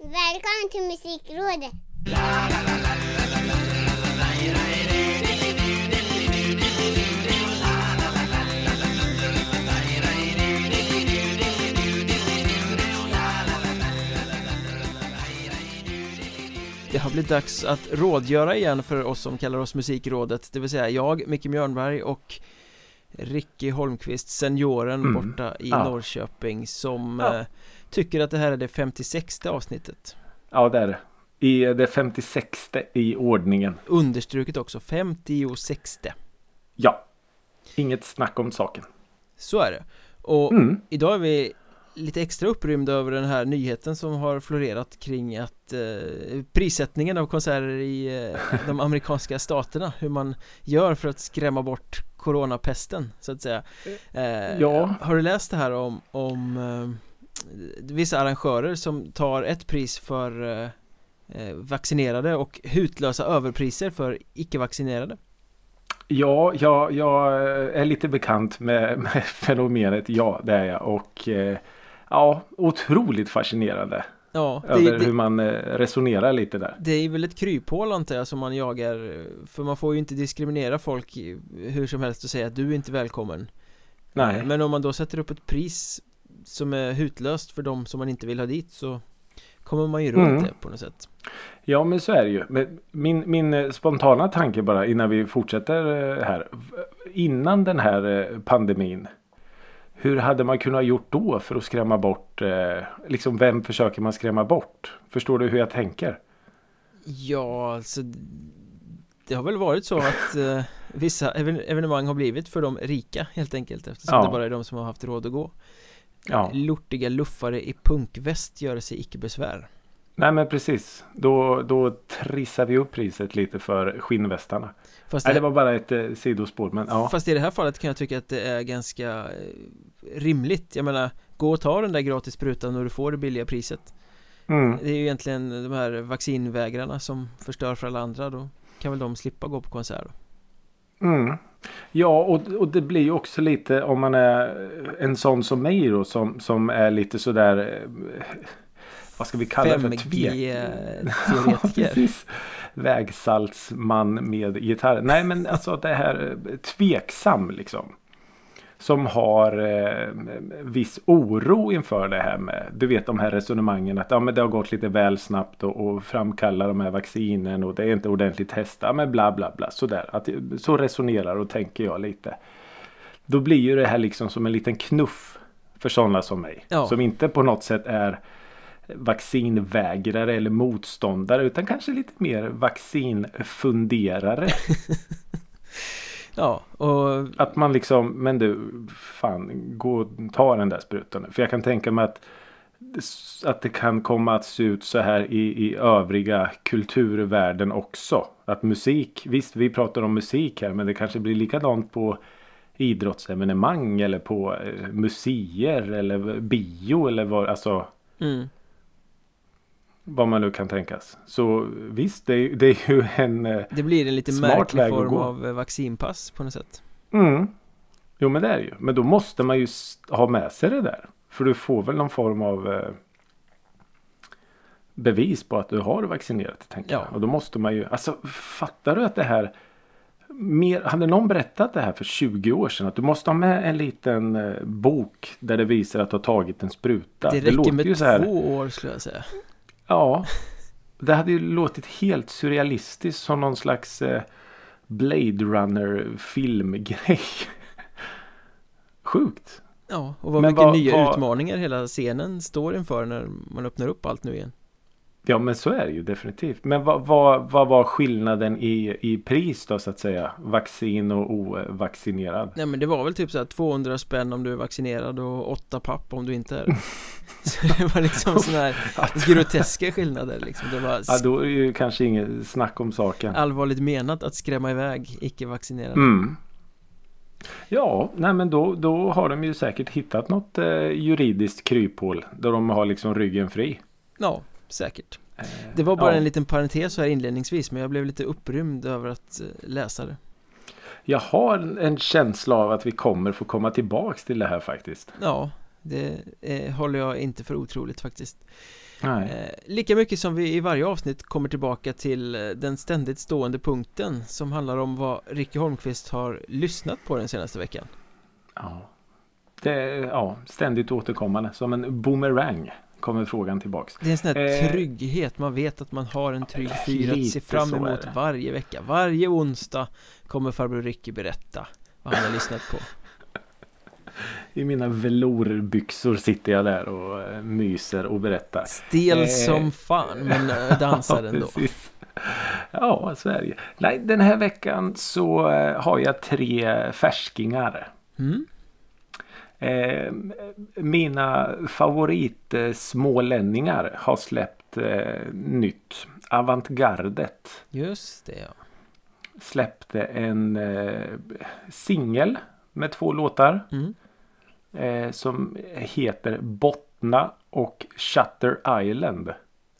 Välkommen till Musikrådet! Det har blivit dags att rådgöra igen för oss som kallar oss Musikrådet Det vill säga jag, Micke Mjörnberg och Ricky Holmqvist, senioren Mm. borta i Ja. Norrköping som Ja. Tycker att det här är det 56 avsnittet Ja, det är det. I det 56 i ordningen. Understruket också, 56 Ja. Inget snack om saken. Så är det Och Mm. idag är vi lite extra upprymda över den här nyheten som har florerat kring att eh, prissättningen av konserter i eh, de amerikanska staterna hur man gör för att skrämma bort coronapesten så att säga eh, Ja. Har du läst det här om, om eh, vissa arrangörer som tar ett pris för eh, eh, vaccinerade och hutlösa överpriser för icke-vaccinerade? Ja, jag, jag är lite bekant med, med fenomenet. Ja, det är jag. Och eh, ja, otroligt fascinerande. Ja, det, Över det, hur man resonerar lite där. Det är väl ett kryphål antar jag som man jagar För man får ju inte diskriminera folk hur som helst och säga att du är inte välkommen Nej. Men om man då sätter upp ett pris som är hutlöst för de som man inte vill ha dit så kommer man ju runt Mm. det på något sätt Ja men så är det ju. Men min, min eh, spontana tanke bara innan vi fortsätter eh, här. Innan den här eh, pandemin. Hur hade man kunnat gjort då för att skrämma bort? Liksom vem försöker man skrämma bort? Förstår du hur jag tänker? Ja, alltså Det har väl varit så att eh, vissa even- evenemang har blivit för de rika helt enkelt eftersom Ja. det bara är de som har haft råd att gå Ja. Lortiga luffare i punkväst gör sig icke besvär Nej men precis. Då, då trissar vi upp priset lite för skinnvästarna. Fast Nej det var bara ett eh, sidospår men ja. Fast i det här fallet kan jag tycka att det är ganska eh, rimligt Jag menar, gå och ta den där gratis sprutan och du får det billiga priset Mm. Det är ju egentligen de här vaccinvägrarna som förstör för alla andra Då kan väl de slippa gå på konsert Mm. Ja och, och det blir ju också lite om man är en sån som mig då som, som är lite sådär eh, vad ska vi kalla det för? Tvek. 5G-teoretiker Precis. Vägsaltsman med gitarr. Nej men alltså det här eh, tveksam liksom. Som har eh, viss oro inför det här med. Du vet de här resonemangen att ja, men det har gått lite väl snabbt och, och framkalla de här vaccinen och det är inte ordentligt testat. Men bla bla bla sådär. Att, så resonerar och tänker jag lite. Då blir ju det här liksom som en liten knuff för sådana som mig. Ja. Som inte på något sätt är vaccinvägrare eller motståndare utan kanske lite mer vaccinfunderare. Ja, och Att man liksom, men du, fan, gå och ta den där sprutan. För jag kan tänka mig att, att det kan komma att se ut så här i, i övriga kulturvärlden också. Att musik, visst vi pratar om musik här men det kanske blir likadant på idrottsevenemang eller på eh, museer eller bio eller vad, alltså mm, vad man nu kan tänkas. Så visst, det är, det är ju en... eh, det blir en lite Smart märklig form av eh, vaccinpass på något sätt Mm. Jo men det är det ju. Men då måste man ju ha med sig det där. För du får väl någon form av eh, bevis på att du har vaccinerat. Tänker Ja. jag. Och då måste man ju. Alltså fattar du att det här. Mer, hade någon berättat det här för 20 år sedan? Att du måste ha med en liten eh, bok. Där det visar att du har tagit en spruta. Det räcker låter med två år skulle jag säga Ja. Det hade ju låtit helt surrealistiskt som någon slags eh, Blade Runner filmgrej. Sjukt. Ja, och vad Men mycket vad- nya vad- utmaningar hela scenen står inför när man öppnar upp allt nu igen Ja men så är det ju definitivt. Men vad, vad, vad var skillnaden i, i pris då så att säga? Vaccin och ovaccinerad? Nej men det var väl typ såhär 200 spänn om du är vaccinerad och 8 papp om du inte är det Så det var liksom sådana här groteska skillnader liksom Det var Ja då är det ju kanske inget snack om saken. allvarligt menat att skrämma iväg icke-vaccinerade Mm. Ja, nej men då, då har de ju säkert hittat något eh, juridiskt kryphål. Där de har liksom ryggen fri. Ja, säkert Det var bara Eh, ja. en liten parentes här inledningsvis men jag blev lite upprymd över att eh, läsa det Jag har en känsla av att vi kommer få komma tillbaks till det här faktiskt. Ja, det eh, håller jag inte för otroligt faktiskt Nej. Eh, lika mycket som vi i varje avsnitt kommer tillbaka till eh, den ständigt stående punkten som handlar om vad Ricky Holmqvist har lyssnat på den senaste veckan. Ja. Det är ja, ständigt återkommande. Som en boomerang kommer frågan tillbaks. Det är en sån här Eh, trygghet, man vet att man har en trygg fyr att se fram emot varje vecka. Varje onsdag kommer farbror Ricky berätta vad han har lyssnat på. I mina velourbyxor sitter jag där och eh, myser och berättar. Stel Eh. som fan men eh, dansar ändå. precis. Ja, Sverige. Nej, den här veckan så eh, har jag tre färskingar. Mm. Eh, mina favorit eh, smålänningar har släppt eh, nytt. Avantgardet Just det ja. släppte en eh, singel med två låtar. Mm. Eh, som heter Bottna och Shutter Island.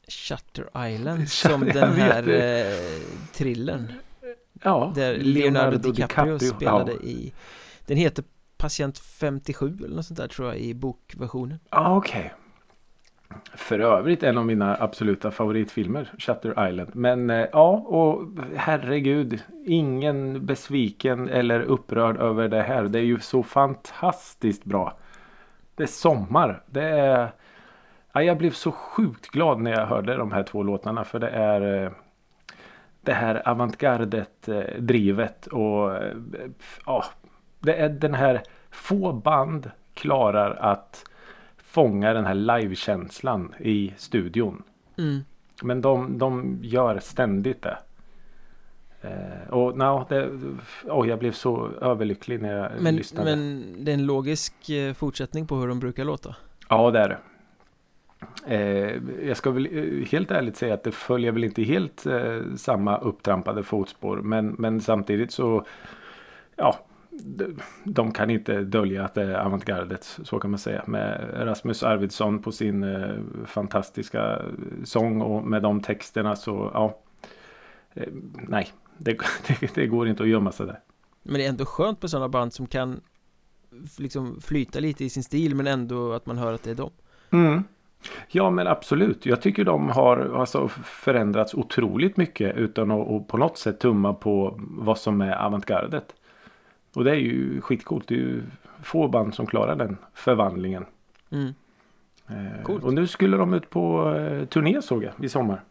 Shutter Island som den här eh, thrillern Ja, Där Leonardo, DiCaprio, spelade Ja, i Den heter Patient 57 eller något sånt där tror jag i bokversionen ja okej. För övrigt en av mina absoluta favoritfilmer, Shutter Island. Men eh, ja, och herregud, ingen besviken eller upprörd över det här. Det är ju så fantastiskt bra. Det är sommar. Det är... Ja, jag blev så sjukt glad när jag hörde de här två låtarna. För det är eh, det här avantgardet eh, drivet och eh, ja, det är den här få band klarar att fånga den här livekänslan i studion. mm. Men de, de gör ständigt det. Eh, och no, det, oh, jag blev så överlycklig när jag men, lyssnade. men det är en logisk eh, fortsättning på hur de brukar låta Ja, det är det. Eh, jag ska väl eh, helt ärligt säga att det följer väl inte helt eh, samma upptrampade fotspår. Men, men samtidigt så ja, de, kan inte dölja att det är avantgardet. Så kan man säga. Med Rasmus Arvidsson på sin eh, fantastiska sång och med de texterna så ja. Eh, nej, det, det, det går inte att gömma sig där. Men det är ändå skönt med sådana band som kan liksom flyta lite i sin stil men ändå att man hör att det är dem Mm. Ja men absolut. Jag tycker de har alltså förändrats otroligt mycket utan att, att på något sätt tumma på vad som är avantgardet. Och det är ju skitcoolt. Det är ju få band som klarar den förvandlingen. mm. Eh, Coolt. Och nu skulle de ut på eh, turné såg jag i sommar.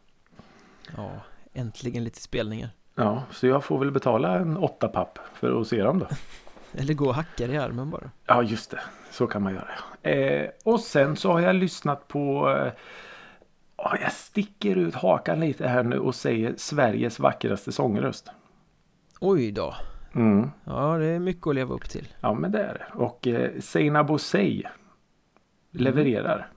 Ja, äntligen lite spelningar Ja, så jag får väl betala en åtta papp för att se dem då. Eller gå och hacka i armen bara Ja, just det. Så kan man göra. Eh, och sen så har jag lyssnat på... Eh, ja, jag sticker ut hakan lite här nu och säger Sveriges vackraste sångröst. Oj då Mm. Ja, det är mycket att leva upp till Ja, men det är det. Och eh, Seinabo Bosei levererar.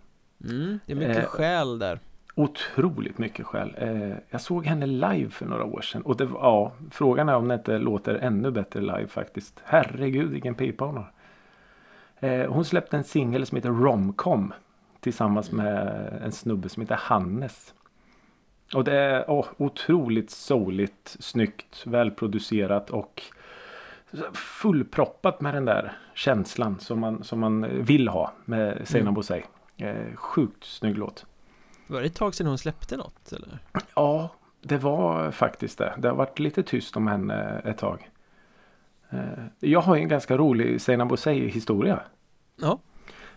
mm. Det är mycket Eh, själ där Otroligt mycket själ. Eh, jag såg henne live för några år sedan. Och det, ja, frågan är om det inte låter ännu bättre live faktiskt. Herregud vilken pipa hon har. Eh, hon släppte en singel som heter Romcom. Tillsammans med en snubbe som heter Hannes. Och det är åh, otroligt souligt, snyggt, välproducerat och fullproppat med den där känslan som man, som man vill ha med Seinabo Mm. Bosei. Eh, sjukt snygg låt. Var det ett tag sedan hon släppte något eller? Ja, det var faktiskt det. Det har varit lite tyst om henne ett tag. Eh, Jag har en ganska rolig Seinabo Bosei historia. Ja,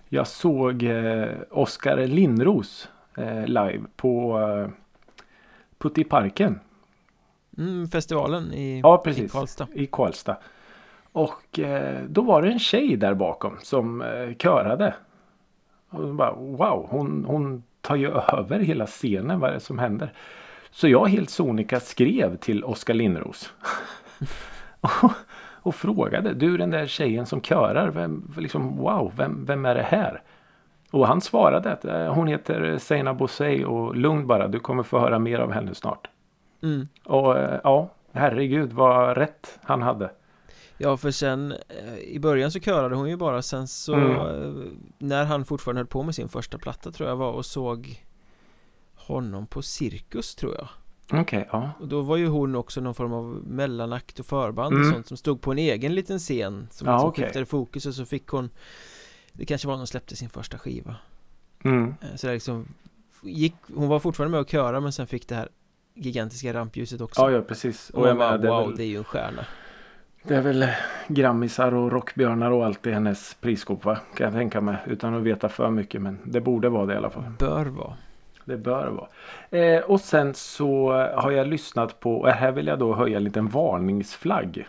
Jag såg eh, Oskar Lindros eh, live på eh, Puttiparken mm, festivalen i, Ja, i precis. Karlstad i Karlstad. Och eh, då var det en tjej där bakom som eh, körade. Och bara, wow, hon, hon tar ju över hela scenen. Vad är det som händer? Så jag helt sonika skrev till Oskar Lindros. och, och frågade, du den där tjejen som körar, vem, liksom, wow, vem, vem är det här? Och han svarade att eh, hon heter Seina Bosei och lugn bara, du kommer få höra mer av henne snart. mm. Och ja, herregud vad rätt han hade. Ja, för sen eh, i början så körade hon ju bara sen så Mm. eh, när han fortfarande höll på med sin första platta tror jag var och såg honom på Cirkus tror jag Okej, ja. och då var ju hon också någon form av mellanakt och förband och Mm. sånt som stod på en egen liten scen som Ja, liksom okej. skiftade fokus och så fick hon det kanske var när hon släppte sin första skiva Mm. Eh, så där liksom gick, hon var fortfarande med och köra men sen fick det här gigantiska rampljuset också Ja, ja precis. Och man bara, menar, det, wow, väl, det är ju en stjärna det är väl grammisar och rockbjörnar och allt i hennes prisskåp va? Kan jag tänka mig. Utan att veta för mycket men det borde vara det i alla fall. Bör vara Det bör vara. Eh, och sen så har jag lyssnat på, och här vill jag då höja en liten varningsflagg.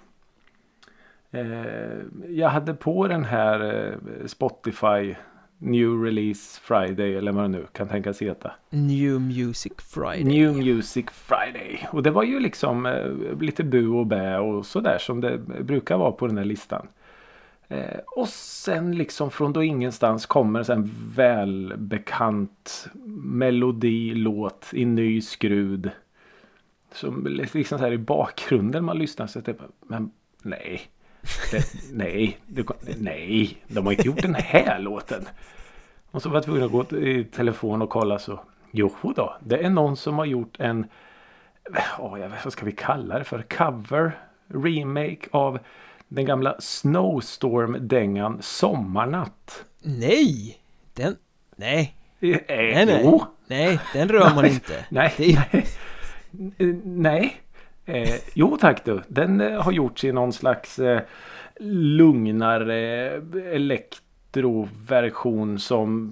Eh, jag hade på den här eh, Spotify New Release Friday eller vad det nu kan tänkas heta. New Music Friday New Music Friday. Och det var ju liksom eh, lite bu och bä och sådär som det brukar vara på den här listan. Eh, och sen liksom från då ingenstans kommer en välbekant melodi, låt i ny skrud. Som liksom så här i bakgrunden man lyssnar så att det, men nej. Det, nej, det, nej, de har inte gjort den här låten. Och så var jag tvungen att gå i telefon och kolla så. Jo då, det är någon som har gjort en, oh, jag vet, vad ska vi kalla det för, cover, remake av den gamla Snowstorm-dängan Sommarnatt. Nej! Den, nej, Eh, Nej, nej. Jo, nej, den rör man inte nej, Det nej. Nej. Eh, jo tack du, den eh, har gjorts i någon slags eh, lugnare elektroversion som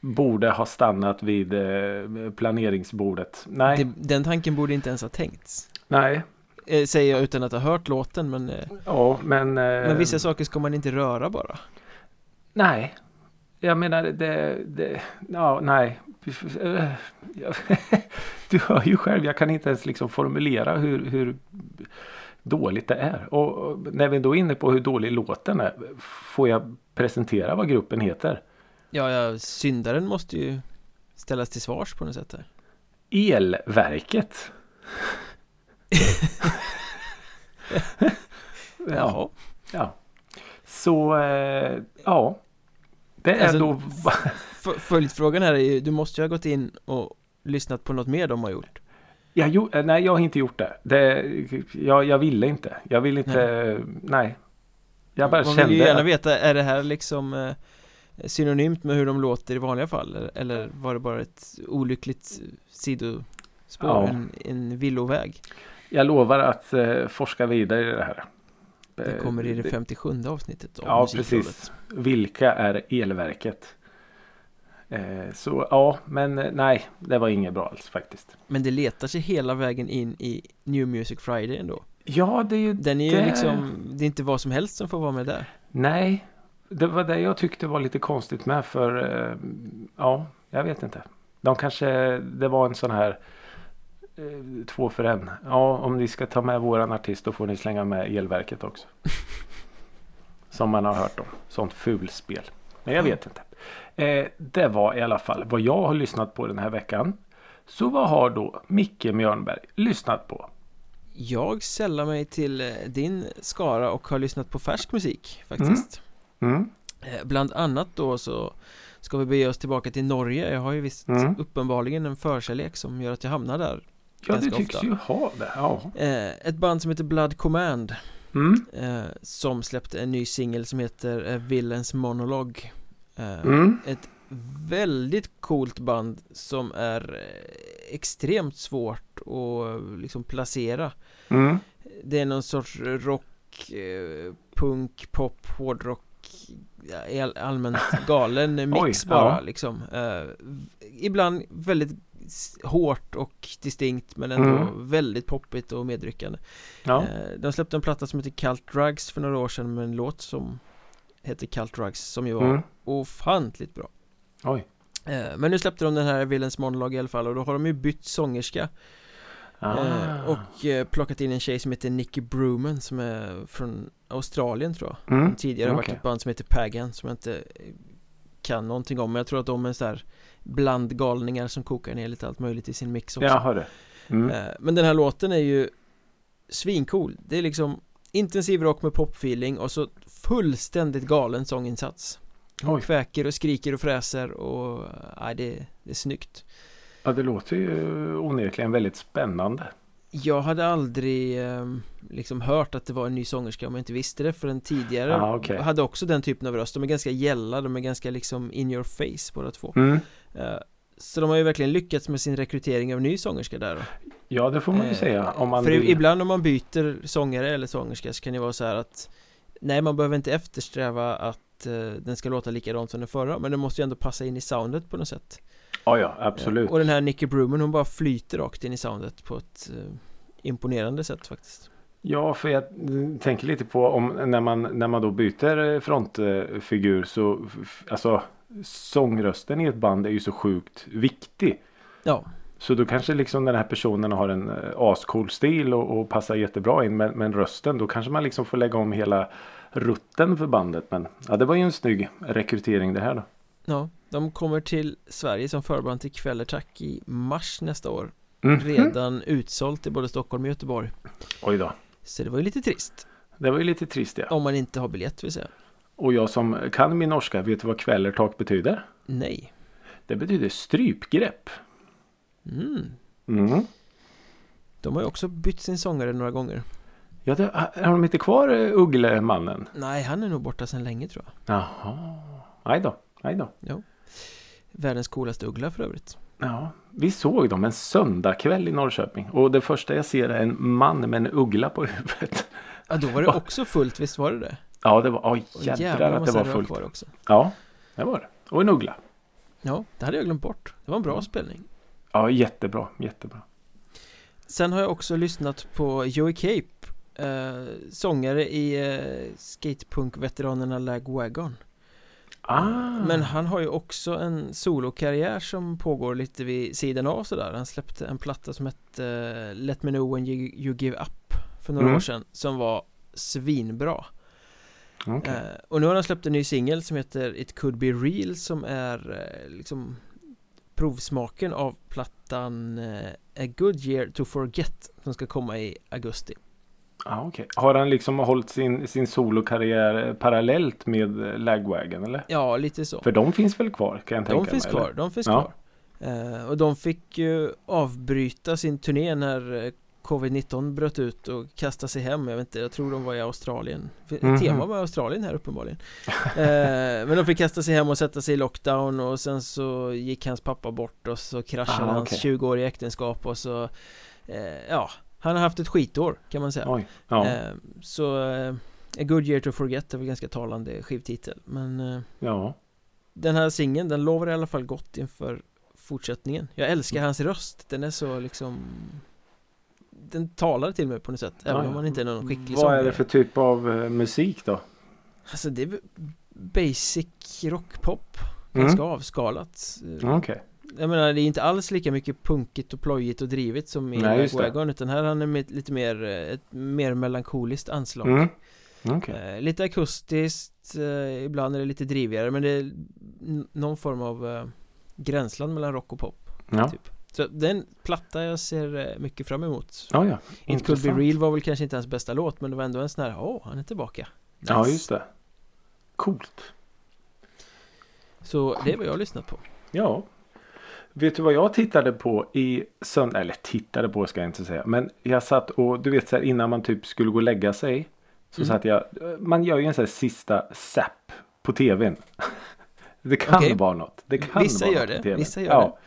borde ha stannat vid eh, planeringsbordet. Nej, det, Den tanken borde inte ens ha tänkts nej, eh, Säger jag utan att ha hört låten men, eh, ja men. Eh, men vissa saker ska man inte röra bara Nej. Jag menar det, det ja nej. Du hör ju själv, jag kan inte ens liksom formulera hur, hur dåligt det är. Och när vi då är inne på hur dålig låten är. Får jag presentera vad gruppen heter? Ja, ja, syndaren måste ju ställas till svars på något sätt här Elverket. Jaha Ja. Så eh, ja. Det är Alltså, då. Följdfrågan här är ju, du måste ju ha gått in och lyssnat på något mer de har gjort Jag, jo, eh, nej, jag har inte gjort det. det jag, jag ville inte. Jag vill inte. Nej. Jag bara Man kände. vill ju gärna att- veta, är det här liksom eh, synonymt med hur de låter i vanliga fall? Eller, eller var det bara ett olyckligt sidospår, Ja. en, en villoväg? Jag lovar att eh, forska vidare i det här. Det kommer i det Eh, 57 avsnittet av Ja, precis. Vilka är elverket? Eh, så ja, men eh, nej, det var inget bra alls faktiskt. Men det letar sig hela vägen in i New Music Friday ändå Ja, det är ju Den är ju det. liksom, det är inte vad som helst som får vara med där Nej, det var det jag tyckte var lite konstigt med för eh, ja, jag vet inte. De kanske, det var en sån här eh, två för en. Ja, om ni ska ta med våran artist då får ni slänga med elverket också. Som man har hört om. Sånt fulspel. Men jag vet inte. Eh, det var i alla fall vad jag har lyssnat på den här veckan. Så vad har då Micke Mjörnberg lyssnat på? Jag sällar mig till eh, din skara och har lyssnat på färsk musik faktiskt Mm, Eh, Bland annat då så ska vi bege oss tillbaka till Norge Jag har ju visst Mm. uppenbarligen en förkärlek som gör att jag hamnar där ja, Ganska tycks ofta. ju ha det. Ja. eh, Ett band som heter Blood Command Mm, eh, Som släppte en ny singel som heter eh, Villains Monologue eh, mm, Ett väldigt coolt band som är extremt svårt att liksom placera mm. Det är någon sorts rock, punk, pop, hårdrock allmänt galen mix Oj, bara ja. liksom eh, Ibland väldigt hårt och distinkt men ändå Mm. väldigt poppigt och medryckande Ja. eh, De släppte en platta som heter Cult Drugs för några år sedan med en låt som heter Cult Drugs som ju var Mm. ofantligt bra Oj. eh, Men nu släppte de den här Villains Monologue i alla fall och då har de ju bytt sångerska Ah. Eh, och plockat in en tjej som heter Nicky Bruman som är från Australien tror jag Mm, Tidigare har varit okej. ett band som heter Pagan som jag inte kan någonting om Men jag tror att de är så här bland galningar som kokar ner lite allt möjligt i sin mix också Jag har det. Mm. Eh, Men den här låten är ju svincool Det är liksom intensiv rock med popfeeling och så fullständigt galen sånginsats Hon Oj. kväker och skriker och fräser och nej, det, det är snyggt Ja, det låter ju onekligen väldigt spännande. Jag hade aldrig eh, liksom hört att det var en ny sångerska om jag inte visste det för den tidigare Ah, okej. hade också den typen av röst De är ganska gälla, de är ganska liksom in your face båda två Mm. eh, Så de har ju verkligen lyckats med sin rekrytering av ny sångerska där då. Ja, det får man ju Eh, säga. Om man För vill. ibland om man byter sångare eller sångerska så kan det vara så här att Nej, man behöver inte eftersträva att eh, den ska låta likadant som den förra Men den måste ju ändå passa in i soundet på något sätt Ja, ja, absolut. Och den här Nicky Bruman hon bara flyter rakt in i soundet på ett eh, imponerande sätt faktiskt Ja, för jag tänker lite på om när man, när man då byter eh, frontfigur så alltså sångrösten i ett band är ju så sjukt viktig. Ja, Så då kanske liksom den här personen har en eh, ascool stil och, och passar jättebra in men, men rösten då kanske man liksom får lägga om hela rutten för bandet. Men ja, det var ju en snygg rekrytering det här då. ja De kommer till Sverige som förband till Kvällertack i mars nästa år Mhm. Redan utsålt i både Stockholm och Göteborg Oj då. Så det var ju lite trist Det var ju lite trist ja. Om man inte har biljett vill säga Och jag som kan min norska vet du vad kvällertak betyder? Nej Det betyder strypgrepp. mm. Mm. De har ju också bytt sin sångare några gånger Ja, det, har de inte kvar eh, Ugglemannen? Nej, han är nog borta sedan länge tror jag Jaha. Aj då. Aj då. Världens coolaste uggla för övrigt Ja, vi såg dem en söndagkväll i Norrköping. Och det första jag ser är en man med en uggla på huvudet. Ja, då var det också fullt, visst var det det? Ja, det var... Och jädrar att det var fullt. Var också. Ja, det var det. Och en uggla. Ja, det hade jag glömt bort Det var en bra spelning Ja, jättebra. Jättebra. Sen har jag också lyssnat på Joey Cape eh, Sångare i eh, skatepunk-veteranerna Lagwagon Ah, Men han har ju också en solokarriär som pågår lite vid sidan av sådär Han släppte en platta som hette eh, Let Me Know When You, you Give Up För några Mm. år sedan Som var svinbra okej. Eh, och nu har han släppt en ny singel som heter It Could Be Real som är eh, liksom provsmaken av plattan eh, A Good Year To Forget som ska komma i augusti. Ah, okej. Har han liksom hållit sin, sin solokarriär eh, parallellt med eh, Lagwagon eller? Ja, lite så. För de finns väl kvar kan jag tänka De finns mig, kvar, eller? de finns Ja. kvar. Eh, och de fick ju avbryta sin turné när eh, Covid-19 bröt ut och kasta sig hem, jag vet inte, jag tror de var i Australien Mhm. Tema med Australien här uppenbarligen eh, Men de fick kasta sig hem och sätta sig i lockdown och sen så gick hans pappa bort och så kraschade Ah, hans okej. 20-åriga äktenskap och så eh, Ja, han har haft ett skitår kan man säga Oj. Ja, eh, Så eh, A Good Year To Forget är väl ganska talande skivtitel Men eh, ja. den här singeln, den lovar i alla fall gott inför fortsättningen Jag älskar hans röst, den är så liksom Den talar till mig på något sätt, även Ja, om man inte är någon skicklig Vad är sångare det för typ av musik då? Alltså det är basic rockpop Mm. Ganska avskalat Eh, Okej. Jag menar det är inte alls lika mycket punkigt och plojigt och drivet som i. Wagon Utan här han med lite mer, eh, ett mer melankoliskt anslag Mm. Okej. Eh, Lite akustiskt, eh, ibland är det lite drivigare men det är någon form av gränsland mellan rock och pop Ja. typ. Så det är en platta jag ser mycket fram emot Ja, ja. It Could Be. Real var väl kanske inte hans bästa låt men det var ändå en sån här, åh han är tillbaka Ja, Nice. just det. Coolt. Så det är vad jag har lyssnat på Ja. Vet du vad jag tittade på i söndag? Eller tittade på ska jag inte säga. Men jag satt och du vet så här innan man typ skulle gå och lägga sig. Så Mm. satt jag. Man gör ju en sån här sista zapp på tvn. Det kan Okej. vara något. Det kan Vissa vara gör något det, vissa gör ja.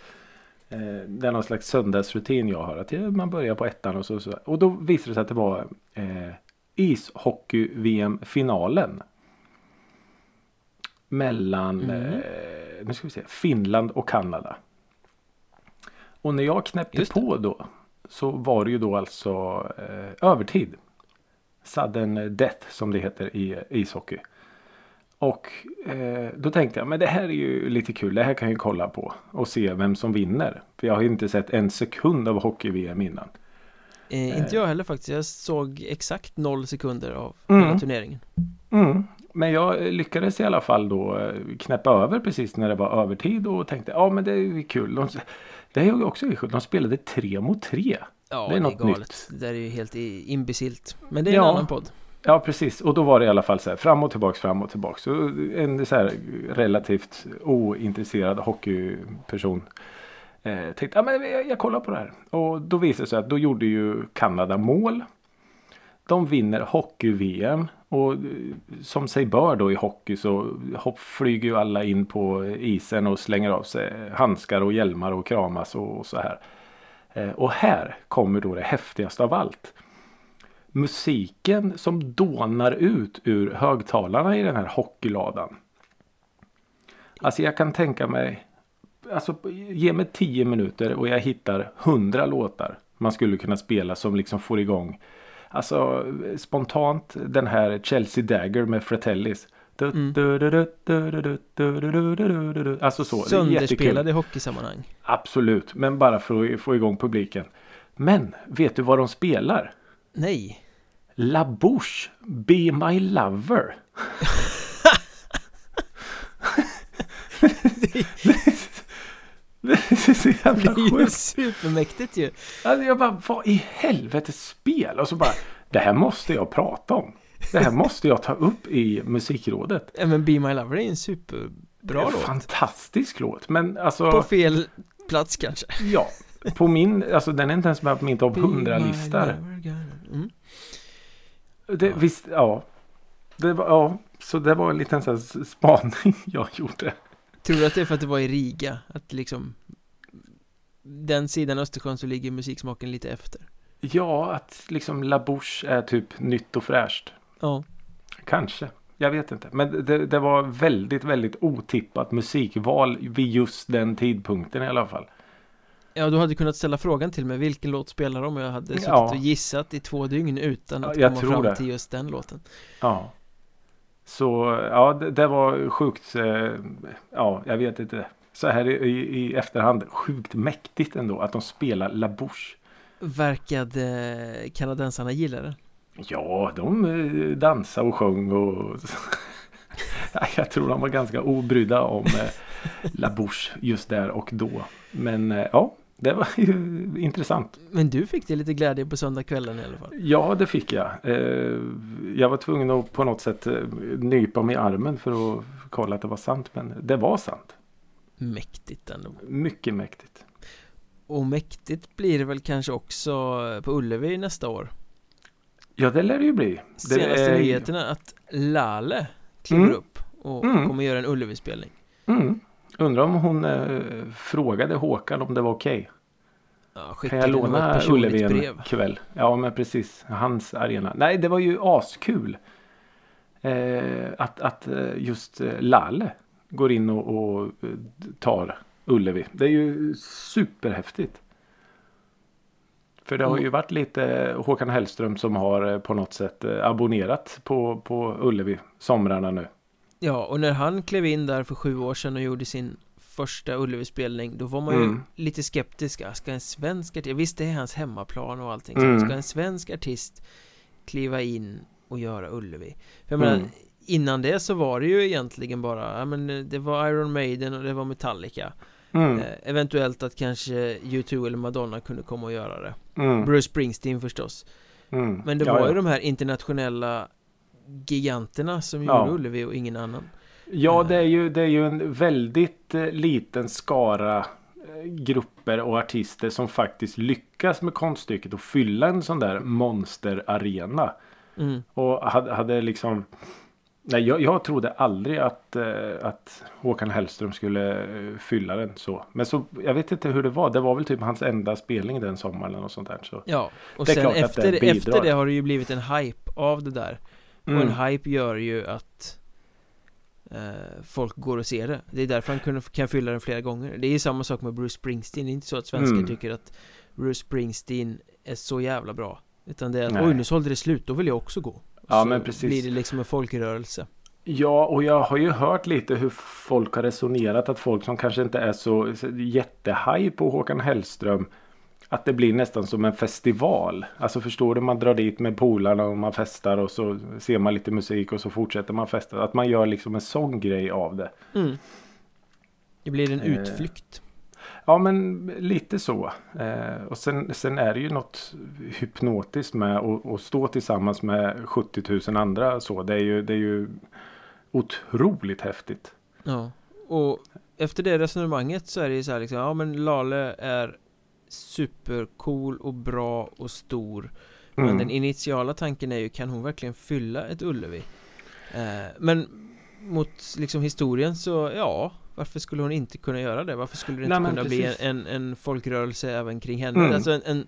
Eh, Det är någon slags söndagsrutin jag har. Att man börjar på ettan och så. så. Och då visade det sig att det var eh, ishockey-VM-finalen. Mellan Mm. eh, nu ska vi se, Finland och Kanada. Och när jag knäppte på då så var det ju då alltså eh, övertid. Sudden death som det heter i eh, ishockey. Och eh, då tänkte jag, men det här är ju lite kul. Det här kan jag ju kolla på och se vem som vinner. För jag har ju inte sett en sekund av hockey-VM innan. eh, Inte jag heller faktiskt, jag såg exakt noll sekunder av Mm. hela turneringen Mm. Men jag eh, lyckades i alla fall då eh, knäppa över precis när det var övertid och tänkte ja men det är ju kul. De, det är ju också kul. De spelade tre mot tre. Ja, Det är något galet. nytt. Det där är ju helt imbecilt Men det är en Ja. annan podd Ja precis och då var det i alla fall så här fram och tillbaks fram och tillbaks. Så en så här relativt ointresserad hockeyperson eh, tänkte ja men jag, jag kollar på det här. Och då visade det sig att då gjorde ju Kanada mål. De vinner hockey-VM och eh, som sig bör då i hockey så hopp, flyger ju alla in på isen och slänger av sig handskar och hjälmar och kramas och, och så här. Eh, och här kommer då det häftigaste av allt. Musiken som dånar ut ur högtalarna i den här hockeyladan. Alltså jag kan tänka mig Alltså ge mig tio minuter och jag hittar hundra låtar man skulle kunna spela som liksom får igång Alltså spontant den här Chelsea Dagger med Fratellis. Mm. Alltså så. Sönderspelad i hockeysammanhang. Absolut, men bara för att få igång publiken. Men vet du vad de spelar? Nej. La Bouche, Be My Lover. det är så jävla sjukt. Det är ju supermäktigt ju. Alltså jag bara, vad i helvete spel? Och så bara, det här måste jag prata om. Det här måste jag ta upp i musikrådet. Ja men Be My Lover är en superbra låt. Fantastisk låt. Men alltså. På fel plats kanske. Ja. På min, alltså den är inte ens med på min topp 100-listor. Mm. Det, ja. Visst, ja. Det var, ja. Så det var en liten sån här spaning jag gjorde. Tror du att det är för att det var i Riga? Att liksom Den sidan Östersjön så ligger musiksmaken lite efter Ja, att liksom La Bouche är typ nytt och fräscht Ja Kanske jag vet inte. Men det, det, var väldigt, väldigt otippat musikval vid just den tidpunkten i alla fall. Ja, du hade kunnat ställa frågan till mig. Vilken låt spelar de? Och jag hade suttit ja. och gissat i två dygn utan att ja, komma fram det. till just den låten. Ja. Så ja, det, det, var sjukt. Eh, ja, jag vet inte. Så här i, i, efterhand sjukt mäktigt ändå att de spelar La Bouche. Verkade kanadensarna gilla det? Ja, de eh, dansade och sjöng och jag tror de var ganska obrydda om eh, La Bouche just där och då. Men ja, det var ju intressant. Men du fick det lite glädje på söndagskvällen i alla fall? Ja, det fick jag. Eh, jag var tvungen att på något sätt eh, nypa mig i armen för att kolla att det var sant. Men det var sant. Mäktigt ändå. Mycket mäktigt. Och mäktigt blir det väl kanske också på Ullevi nästa år? Ja, det lär det ju bli. Senaste är... nyheterna att Lale kliver mm. upp och mm. kommer göra en Ullevi-spelning. Mm. Undrar om hon eh, frågade Håkan om det var okej. Okay. Ja, kan jag låna Ullevi en brev. kväll? Ja men precis. Hans arena. Nej det var ju askul. Eh, att, att eh, just eh, Lalle går in och, och eh, tar Ullevi. Det är ju superhäftigt. För det har ju varit lite Håkan Hellström som har på något sätt abonnerat på, på Ullevi somrarna nu. Ja, och när han klev in där för sju år sedan och gjorde sin första Ullevi-spelning Då var man ju mm. lite skeptisk Ska en svensk artist, visst det är hans hemmaplan och allting mm. Ska en svensk artist kliva in och göra Ullevi? För jag mm. menar, innan det så var det ju egentligen bara, ja men det var Iron Maiden och det var Metallica mm. eh, Eventuellt att kanske U2 eller Madonna kunde komma och göra det mm. Bruce Springsteen förstås mm. Men det ja, var ju ja. de här internationella giganterna som ja. gjorde Ullevi och ingen annan. Ja, det är ju, det är ju en väldigt eh, liten skara eh, grupper och artister som faktiskt lyckas med konststycket att fylla en sån där monsterarena. Mm. Och hade, hade liksom Nej, jag, jag trodde aldrig att, eh, att Håkan Hellström skulle eh, fylla den så. Men så, jag vet inte hur det var. Det var väl typ hans enda spelning den sommaren och sånt där. Så ja, och sen efter, det efter det har det ju blivit en hype av det där. Och en mm. hype gör ju att eh, folk går och ser det. Det är därför han kan, kan fylla den flera gånger. Det är samma sak med Bruce Springsteen. Det är inte så att svenskar mm. tycker att Bruce Springsteen är så jävla bra. Utan det är att Nej. oj nu sålde det slut, då vill jag också gå. Ja så men precis. blir det liksom en folkrörelse. Ja, och jag har ju hört lite hur folk har resonerat. Att folk som kanske inte är så jättehaj på Håkan Hellström att det blir nästan som en festival. Alltså förstår du, man drar dit med polarna och man festar och så ser man lite musik och så fortsätter man festa. Att man gör liksom en sån grej av det. Mm. Det blir en eh. utflykt. Ja men lite så. Eh, och sen, sen är det ju något hypnotiskt med att, att stå tillsammans med 70 000 andra så. Det är ju, det är ju otroligt häftigt. Ja. Och efter det resonemanget så är det ju så här liksom, ja men Lale är supercool och bra och stor Men Mm. den initiala tanken är ju, kan hon verkligen fylla ett Ullevi? Eh, men mot liksom historien så, ja Varför skulle hon inte kunna göra det? Varför skulle det inte Nej, kunna bli precis. en, en folkrörelse även kring henne? Mm. Alltså en, en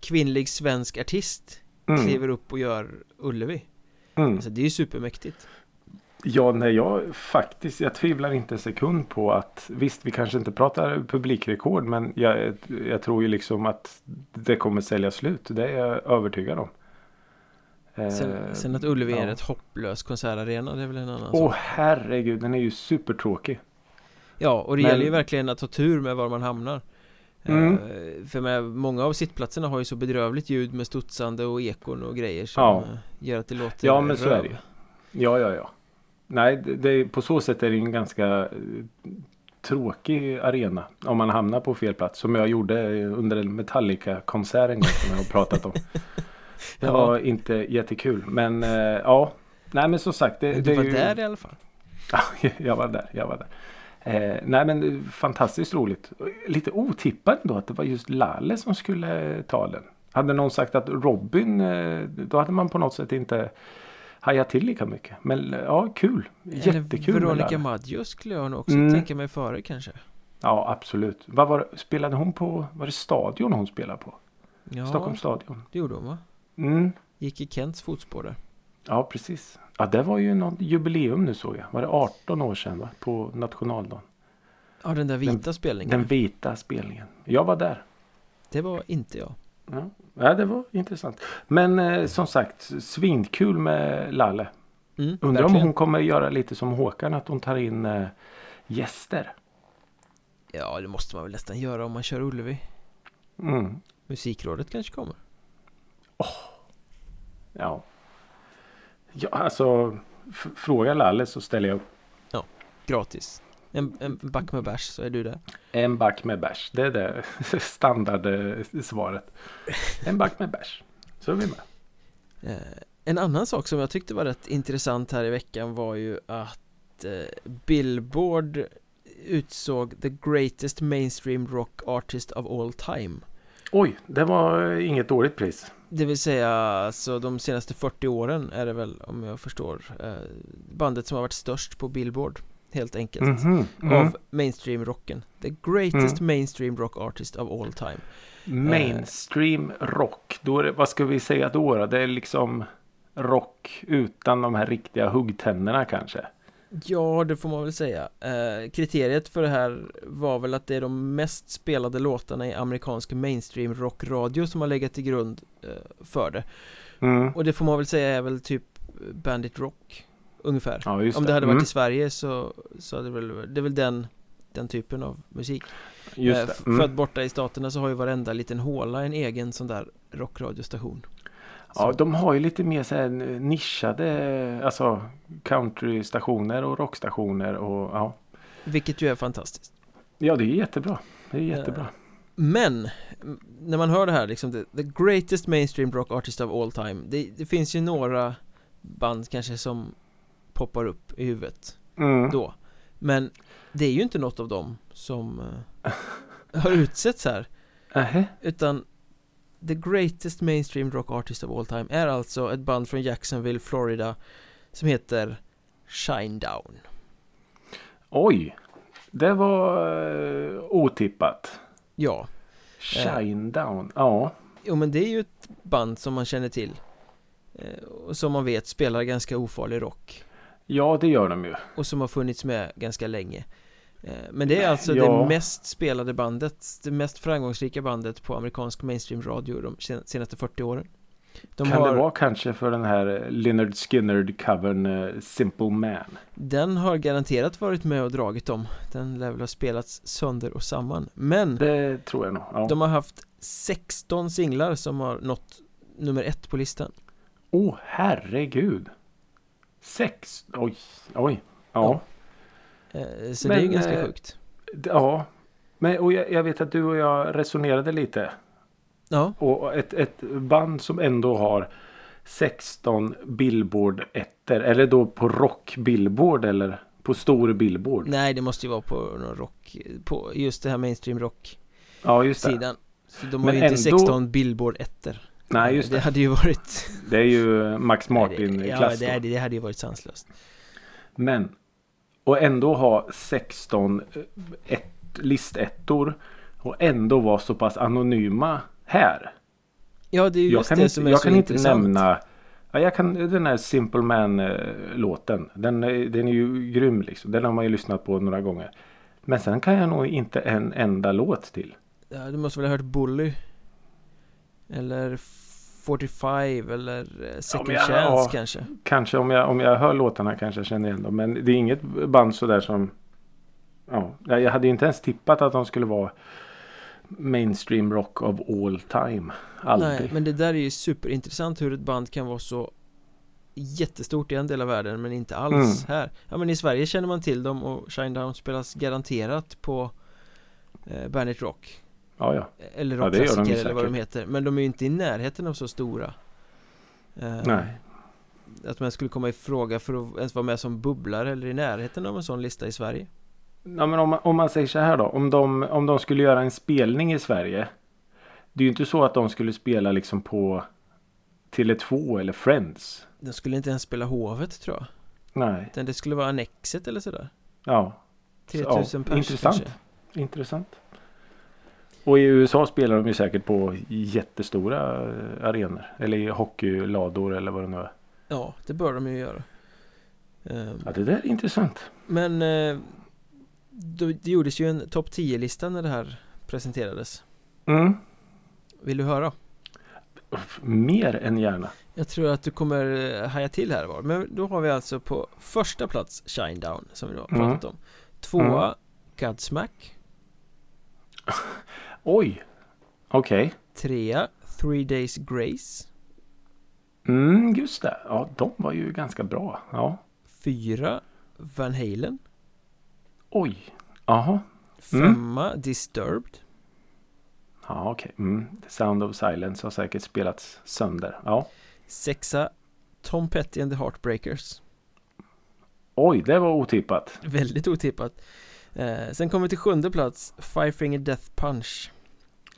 kvinnlig svensk artist Mm. kliver upp och gör Ullevi Mm. Alltså det är ju supermäktigt Ja, nej, jag faktiskt, jag tvivlar inte en sekund på att visst, vi kanske inte pratar publikrekord, men jag, jag tror ju liksom att det kommer sälja slut. Det är jag övertygad om. Eh, Sen, sen att Ullevi är ja. ett hopplös konsertarena, det är väl en annan Åh sak herregud, den är ju supertråkig. Ja, och det men- gäller ju verkligen att ha tur med var man hamnar Mm. Eh, För med, många av sittplatserna har ju så bedrövligt ljud med studsande och ekon och grejer som Ja. eh, gör att det låter Ja, men så är röv. det ju. Ja, ja, ja. Nej, det, det, på så sätt är det en ganska eh, tråkig arena om man hamnar på fel plats. Som jag gjorde under en Metallica-konsert som jag har pratat om. Det Ja. var inte jättekul. Men eh, ja, nej men som sagt. Det, Men det du var är ju... där i alla fall Ja, jag var där. Jag var där. Eh, nej men det är fantastiskt roligt. Lite otippat då att det var just Lalle som skulle ta den. Hade någon sagt att Robin, eh, då hade man på något sätt inte hajat till lika mycket. Men ja, kul. Jättekul Eller Veronica. Maggio skulle jag nog också Mm. tänka mig före kanske Ja, absolut. Vad var det, spelade hon på? Var det Stadion hon spelade på? Ja, Stockholms stadion. det gjorde hon va? Mm. Gick i Kents fotspår där Ja, precis. Ja, det var ju något jubileum nu såg jag. Var det 18 år sedan va? På nationaldagen. Ja, den där vita spelningen Den vita spelningen. Jag var där. Det var inte jag Ja, ja det var intressant. Men eh, som sagt, svinkul med Lalle. mm, Undrar om hon kommer göra lite som Håkan, att hon tar in eh, gäster. Ja, det måste man väl nästan göra om man kör Ullevi Mm. Musikrådet kanske kommer Ja. ja, alltså fråga Lalle så ställer jag upp. Gratis En, en back med bärs så är du där En back med bärs. Det är det standardsvaret. En back med bärs. Så är vi med. Eh, En annan sak som jag tyckte var rätt intressant här i veckan var ju att eh, Billboard utsåg the greatest mainstream rock artist of all time Oj, det var inget dåligt pris. Det vill säga alltså de senaste 40 åren är det väl om jag förstår eh, Bandet som har varit störst på Billboard Helt enkelt Mhm, mm. Av mainstream rocken The greatest mainstream rock artist of all time Mainstream rock. Då är det, vad ska vi säga då, då? Det är liksom rock utan de här riktiga huggtänderna kanske. Ja, det får man väl säga eh, Kriteriet för det här var väl att det är de mest spelade låtarna i amerikansk mainstream rockradio som har legat till grund eh, för det Mm. Och det får man väl säga är väl typ Bandit Rock Ungefär Ja, just Om det hade varit Mm. i Sverige så, så hade det väl, det är väl den Den typen av musik Just Eh, det. Mm. För att borta i staterna så har ju varenda liten håla en egen sån där rockradiostation Ja, Så- de har ju lite mer så här nischade alltså countrystationer och rockstationer och ja. Vilket ju är fantastiskt Ja, det är jättebra. Det är jättebra. Men När man hör det här liksom the, the greatest mainstream rock artist of all time det, det finns ju några band kanske som poppar upp i huvudet Mm. då Men det är ju inte något av dem som eh, har utsetts här Nähä. Utan The greatest mainstream rock artist of all time är alltså ett band från Jacksonville, Florida Som heter Shinedown Oj. Det var uh, otippat. Ja, Shine down. Ja. jo men det är ju ett band som man känner till eh, Och som man vet spelar ganska ofarlig rock Ja, det gör de ju. Och som har funnits med ganska länge Eh, Men det är alltså Ja. det mest spelade bandet Det mest framgångsrika bandet på amerikansk mainstream radio de sen- senaste 40 åren De kan har, det vara kanske för den här Lynyrd Skynyrd-covern eh, Simple Man? Den har garanterat varit med och dragit dem Den lär väl ha spelats sönder och samman Men Det tror jag nog. Ja. de har haft 16 singlar som har nått nummer ett på listan Åh, herregud. Sex. Oj, oj. Ja. Eh, Så Men, det är ju ganska eh, sjukt Ja. Men och jag, jag vet att du och jag resonerade lite. Ja, Och ett, ett band som ändå har 16 billboard ettor. Eller då på rock billboard eller på stor billboard. nej det måste ju vara på någon rock På just det här mainstream rock Ja, just det. sidan Så de har Men ju inte ändå- 16 billboard ettor Nej, just Det det. hade ju varit... Det är ju Max Ja, Martin-klass. det, då. hade- det hade ju varit sanslöst. Men och ändå ha 16 eh, ett, listettor och ändå vara så pass anonyma här. Ja, det är just kan det inte, som är jag så kan inte intressant. nämna ja, jag kan, den här Simple Man-låten. Den, är- den är ju grym liksom. Den har man ju lyssnat på några gånger. Men sen kan jag nog inte en enda låt till. Ja, du måste väl ha hört Bully? Eller 45 eller eh, Second jag- Chance ja. kanske? Kanske om jag, om jag hör låtarna kanske jag känner igen dem. Men det är inget band sådär som... Ja, jag hade ju inte ens tippat att de skulle vara mainstream rock of all time. Aldrig. Nej, men det där är ju superintressant hur ett band kan vara så jättestort i en del av världen men inte alls Mm. här. Ja men i Sverige känner man till dem och Shinedown spelas garanterat på eh, Bandit Rock. Ja, ja. Eller Ja, rockklassiker eller vad de heter. Men de är ju inte i närheten av så stora. Eh, Nej. Att man skulle komma i fråga för att ens vara med som bubblare eller i närheten av en sån lista i Sverige. Ja, men om, man, om man säger så här då. Om de, om de skulle göra en spelning i Sverige. Det är ju inte så att de skulle spela liksom på Tele2 eller Friends. De skulle inte ens spela Hovet tror jag. Nej. Utan det skulle vara Annexet eller sådär. Ja. 3000 ja, pers intressant. kanske. Intressant. Och i USA spelar de ju säkert på jättestora eh, arenor. Eller i hockeylador eller vad det nu är. Ja, det bör de ju göra. Ehm, Ja, det där är intressant. Men eh, det gjordes ju en topp 10-lista när det här presenterades. Mm. Vill du höra? Mer än gärna. Jag tror att du kommer eh, haja till här var. Men då har vi alltså på första plats Shinedown som vi har Mm. pratat om. Tvåa Godsmack. Oj. Okej. Trea Three Days Grace. Mm, just det. Ja, de var ju ganska bra. Ja. Fyra Van Halen. Oj. Jaha. Femma Disturbed. Ja, okej. Mm. The Sound of Silence har säkert spelats sönder. Ja. Sexa Tom Petty and the Heartbreakers. Oj, det var otippat. Väldigt otippat. Eh, sen kommer vi till sjunde plats Five Finger Death Punch.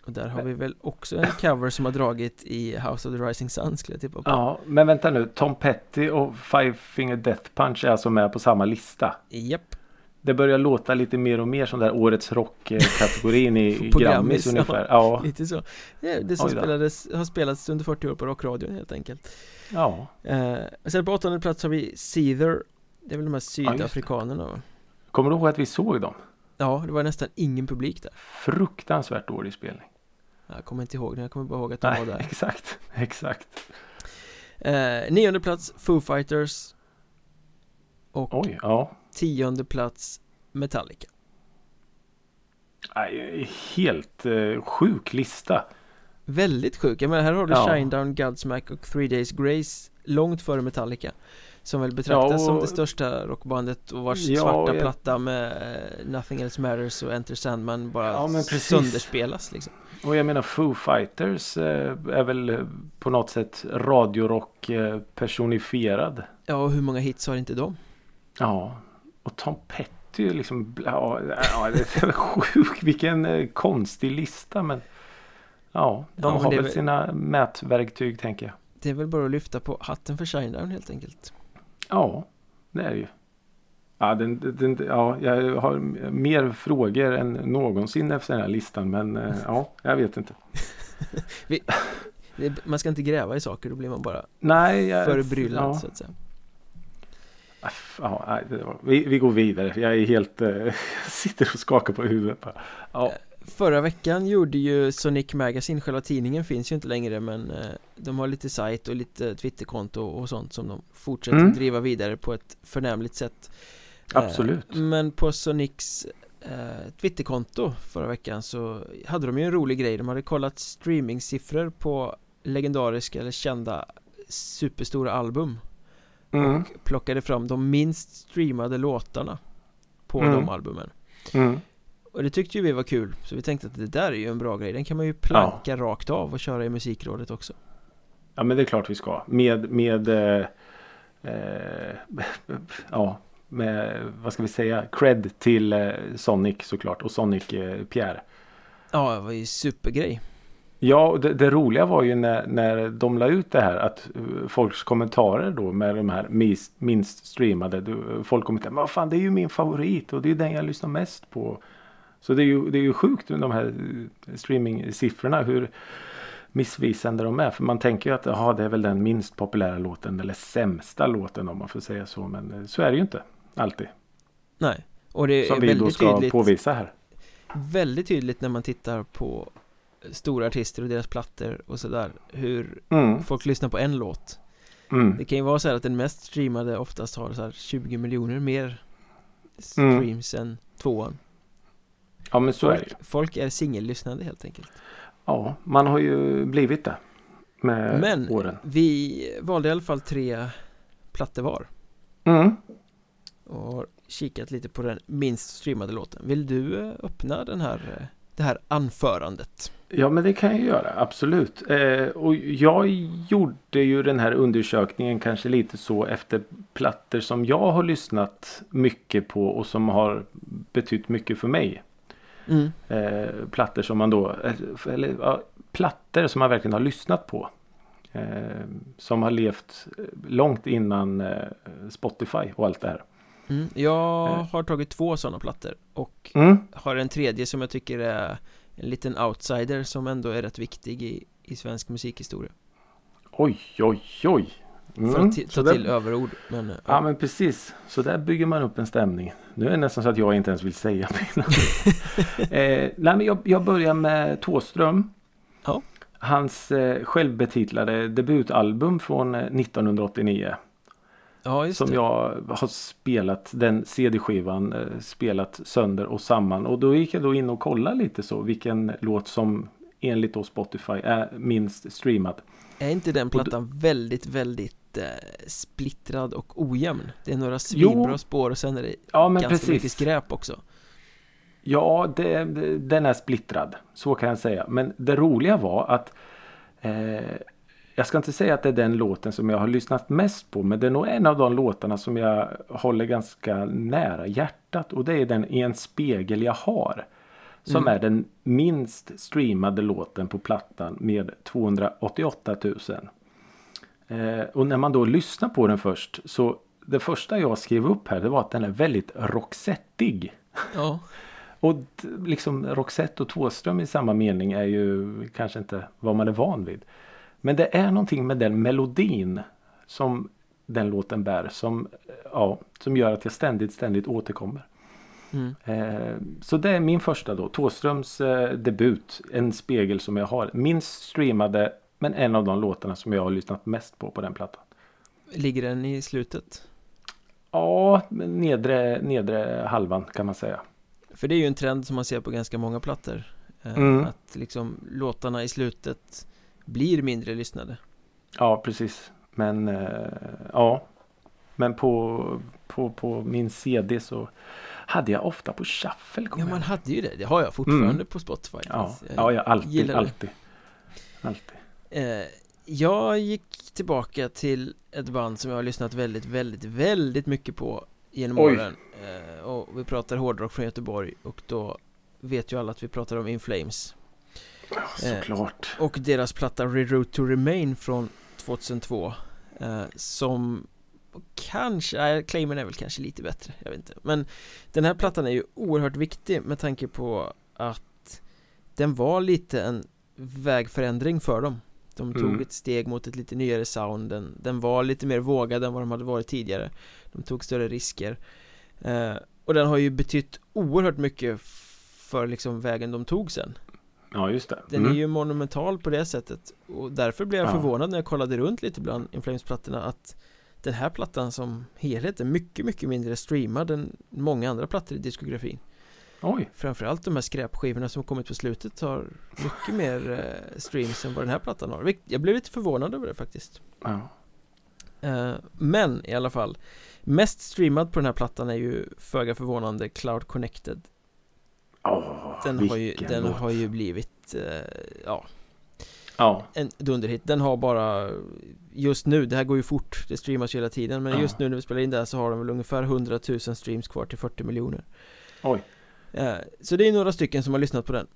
Och där har vi väl också en cover som har dragit i House of the Rising Sun skulle jag tippa på. Ja, men vänta nu. Tom Petty och Five Finger Death Punch är alltså med på samma lista. Japp. Det börjar låta lite mer och mer som där årets rock-kategorin i Grammis ungefär. Ja. Lite så. Det, som spelades, har spelats under 40 år på rockradion helt enkelt. ja. Eh, sen på åttonde plats har vi Seether. Det är väl de här sydafrikanerna va? Kommer du ihåg att vi såg dem? Ja, det var nästan ingen publik där. Fruktansvärt dålig spelning. Jag kommer inte ihåg det, jag kommer bara ihåg att de Nej, var där. exakt. Exakt. Eh, nionde plats Foo Fighters. Och Oj, ja. tionde plats Metallica. Nej, helt eh, sjuk lista. Väldigt sjuk, jag menar här har du Ja. Shinedown, Godsmack och Three Days Grace Långt före Metallica Som väl betraktas Ja, och- som det största rockbandet och vars Ja, svarta jag- platta med eh, Nothing Else Matters och Enter Sandman bara Ja, sönderspelas liksom Och jag menar Foo Fighters eh, är väl eh, på något sätt radiorock personifierad. Ja, och hur många hits har inte de? Ja. Och Tom Petty liksom, ja, ja det är sjukt. Vilken konstig lista men Ja, de Ja, har väl- sina mätverktyg tänker jag. Det är väl bara att lyfta på hatten för Shinedown helt enkelt Ja, det är det ju. Ja, den, den, ja, jag har mer frågor än någonsin efter den här listan men eh, ja, jag vet inte. det, Man ska inte gräva i saker, då blir man bara Nej, jag, förbryllad ja. så att säga Aff, Ja, vi, vi går vidare. Jag är helt... Eh, jag sitter och skakar på huvudet. Ja, Förra veckan gjorde ju Sonic Magazine, själva tidningen finns ju inte längre men eh, de har lite sajt och lite Twitterkonto och sånt som de fortsätter Mm. driva vidare på ett förnämligt sätt Eh, Absolut. Men på Sonics eh, Twitterkonto förra veckan så hade de ju en rolig grej De hade kollat streamingsiffror på legendariska eller kända superstora album mm, och plockade fram de minst streamade låtarna på Mm. de albumen mm. Och det tyckte ju vi var kul Så vi tänkte att det där är ju en bra grej Den kan man ju planka rakt av och köra i musikrådet också Ja, men det är klart vi ska. Med... med eh, eh, ja, med... Vad ska vi säga? Cred till eh, Sonic såklart. Och Sonic eh, Pierre. Ja, det var ju supergrej Ja, och det, det, roliga var ju när, när de la ut det här att uh, folks kommentarer då med de här minst, minst streamade. Du, folk kommenterade, vad fan det är ju min favorit och det är ju den jag lyssnar mest på. Så det är ju, det är ju sjukt de här uh, streaming-siffrorna hur missvisande de är. För man tänker ju att aha, det är väl den minst populära låten eller sämsta låten om man får säga så. Men uh, så är det ju inte alltid. Nej, och det Som är vi väldigt då ska tydligt, påvisa här. väldigt tydligt när man tittar på stora artister och deras plattor och sådär hur Mm, folk lyssnar på en låt mm. Det kan ju vara så här att den mest streamade oftast har så här 20 miljoner mer Mm. streams än tvåan Ja men så är det folk, folk är singellyssnande helt enkelt Ja, man har ju blivit det. Med Men åren. vi valde i alla fall tre plattor var Mm. och har kikat lite på den minst streamade låten Vill du eh, öppna den här, eh, det här anförandet? Ja men det kan jag göra, absolut. Eh, och jag gjorde ju den här undersökningen kanske lite så efter plattor som jag har lyssnat mycket på och som har betytt mycket för mig. Mm. Eh, plattor som man då, eh, eller ja, plattor som man verkligen har lyssnat på. Eh, som har levt långt innan eh, Spotify och allt det här. Mm. Jag Eh. har tagit två sådana plattor och Mm. har en tredje som jag tycker är en liten outsider som ändå är rätt viktig i, i svensk musikhistoria Oj, oj, oj. Mm. För att ti- Så ta där- till överord men, eh, Ja men precis. Så där bygger man upp en stämning. Nu är det nästan så att jag inte ens vill säga mina. eh, nej men jag, jag börjar med Tåström. Ja. Hans eh, självbetitlade debutalbum från eh, 1989. ja just Som det jag har spelat den CD-skivan. Eh, spelat sönder och samman. Och då gick jag då in och kollade lite så. Vilken låt som enligt då Spotify är minst streamad. Är inte den då- plattan väldigt, väldigt splittrad och ojämn? Det är några svinbra spår och sen är det Ja ganska mycket precis. skräp också Ja, det, den är splittrad. Så kan jag säga. Men det roliga var att eh, jag ska inte säga att det är den låten som jag har lyssnat mest på. Men det är nog en av de låtarna som jag håller ganska nära hjärtat. Och det är den I en spegel jag har. Som Mm. är den minst streamade låten på plattan med 288 000. Eh, och när man då lyssnar på den först. Så det första jag skrev upp här det var att den är väldigt roxettig. Ja, Och liksom Roxette och Thåström i samma mening är ju kanske inte vad man är van vid. Men det är någonting med den melodin som den låten bär som, ja, som gör att jag ständigt, ständigt återkommer. mm. Eh, så det är min första då. Thåströms eh, debut. En spegel som jag har. Minst streamade men en av de låtarna som jag har lyssnat mest på på den plattan. ligger den i slutet? Ja, nedre, nedre halvan kan man säga. För det är ju en trend som man ser på ganska många plattor eh, Mm. Att liksom låtarna i slutet blir mindre lyssnade Ja, precis. Men eh, ja. Men på, på, på min CD så hade jag ofta på shuffle. Ja jag man hade ju det, det har jag fortfarande Mm. på Spotify ja, Så jag ja, ja, alltid, alltid. Alltid. Eh, jag gick tillbaka till ett band som jag har lyssnat väldigt, väldigt, väldigt mycket på genom Oj. åren eh, Och vi pratar hårdrock från Göteborg och då vet ju alla att vi pratar om In Flames Ja, Eh, såklart. Och deras platta Reroute to Remain från 2002 eh, Som kanske, nej, claimen är väl kanske lite bättre, jag vet inte Men den här plattan är ju oerhört viktig med tanke på att Den var lite en vägförändring för dem De tog Mm. ett steg mot ett lite nyare sound den, den var lite mer vågad än vad de hade varit tidigare De tog större risker eh, Och den har ju betytt oerhört mycket för liksom vägen de tog sen Ja, just det. den Mm. är ju monumental på det sättet Och därför blev jag Ja. förvånad när jag kollade runt lite bland Inflames-plattorna att Den här plattan som helhet är mycket, mycket mindre streamad än många andra plattor i diskografin Oj, Framförallt de här skräpskivorna som kommit på slutet har mycket mer eh, streams än vad den här plattan har. Jag blev lite förvånad över det faktiskt. Ja. eh, Men i alla fall Mest streamad på den här plattan är ju föga förvånande Cloud Connected. Åh, Den, har ju, den har ju blivit, eh, ja. Ja, en dunderhit. Den har bara Just nu, det här går ju fort Det streamas ju hela tiden Men Ja. just nu när vi spelar in det här så har de väl ungefär 100 000 streams kvar till 40 miljoner. Oj. Eh, Så det är några stycken som har lyssnat på den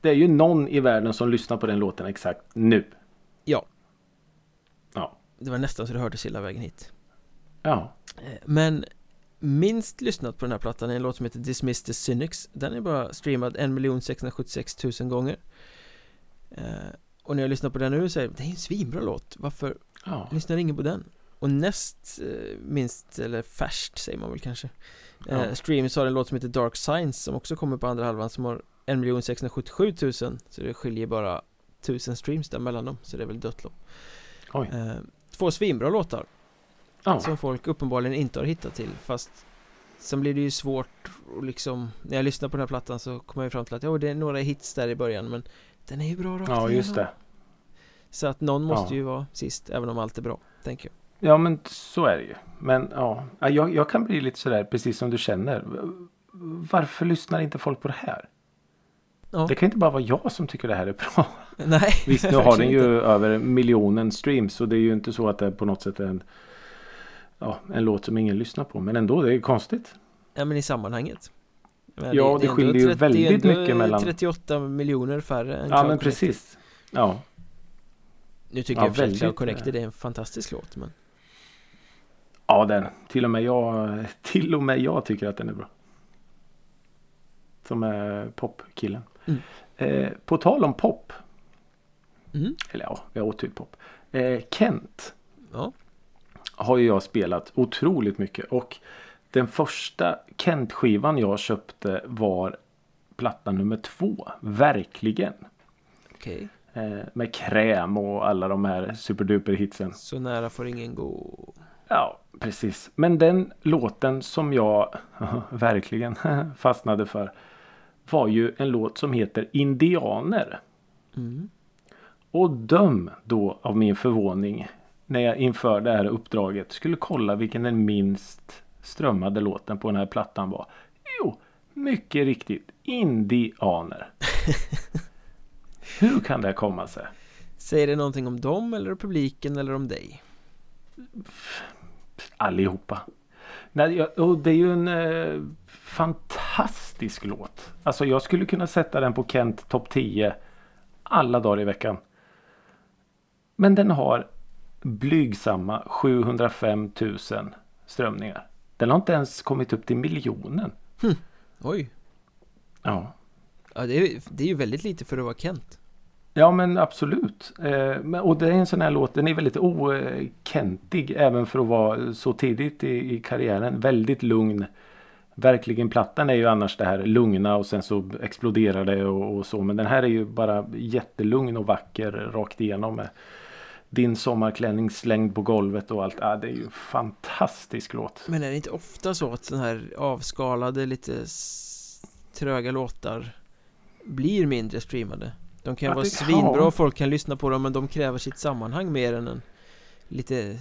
Det är ju någon i världen som lyssnar på den låten exakt nu. Ja. Ja. Det var nästan så det hördes hela vägen hit Ja. Eh, Men minst lyssnat på den här plattan är en låt som heter Dismiss the Cynics Den är bara streamad 1 676 000 gånger Eh, Och när jag lyssnar på den nu så är det, det är en svinbra låt Varför Ja. lyssnar ingen på den? Och näst eh, minst, eller färskt säger man väl kanske eh, Ja. Streams har en låt som heter Dark Science som också kommer på andra halvan som har 1 677 000 Så det skiljer bara 1000 streams där mellan dem Så det är väl dött lopp eh, Två svinbra låtar Ja. som folk uppenbarligen inte har hittat till fast Sen blir det ju svårt och liksom När jag lyssnar på den här plattan så kommer jag fram till att ja, det är några hits där i början men Den är ju bra rakt Ja, just det. Så att någon måste Ja. ju vara sist även om allt är bra, tänker jag Ja, men så är det ju. Men ja, Ja, jag, jag kan bli lite sådär precis som du känner. Varför lyssnar inte folk på det här? Ja. Det kan inte bara vara jag som tycker det här är bra. Nej, Visst, nu har den ju inte. över miljonen streams. Så det är ju inte så att det på något sätt är en, ja, en låt som ingen lyssnar på. Men ändå, det är konstigt. Ja men i sammanhanget men Ja, det ändå skiljer ju 30 väldigt det mycket mellan- 38 miljoner färre än Ja, Cloud men precis. Ja, Nu tycker Ja, jag att Cloud Connected är en fantastisk låt men ja den. Till och med jag, till och med jag tycker att den är bra. Som är popkillen. Mm. Eh, på tal om pop. mm. Eller ja, jag åt ju pop. Eh, Kent Ja, har ju jag spelat otroligt mycket. Och den första Kent-skivan jag köpte var platta nummer två. Verkligen. okej Eh, med kräm och alla de här superduper hitsen. Så nära får ingen gå Ja, precis. Men den låten som jag verkligen fastnade för var ju en låt som heter Indianer. mm. Och döm då av min förvåning när jag inför det här uppdraget skulle kolla vilken den minst strömmade låten på den här plattan var. Jo, mycket riktigt Indianer. Hur kan det komma sig? Säger det någonting om dem eller publiken eller om dig? Allihopa. Nej, och det är ju en eh, fantastisk låt. Alltså jag skulle kunna sätta den på Kent topp 10 alla dagar i veckan. Men den har blygsamma 705 000 strömningar. Den har inte ens kommit upp till miljonen. Oj, Ja, ja, det, är, det är ju väldigt lite för att vara Kent ja men absolut. Eh, och det är en sån här låt, den är väldigt okentig även för att vara så tidigt i, i karriären. Väldigt lugn. Verkligen plattan är ju annars det här lugna och sen så exploderar det och, och så. Men den här är ju bara jättelugn och vacker rakt igenom. Med din sommarklänning slängd på golvet och allt. Ja, det är ju en fantastisk låt. Men är det inte ofta så att den här avskalade, lite tröga låtar blir mindre streamade? De kan vara svinbra och folk kan lyssna på dem men de kräver sitt sammanhang mer än en lite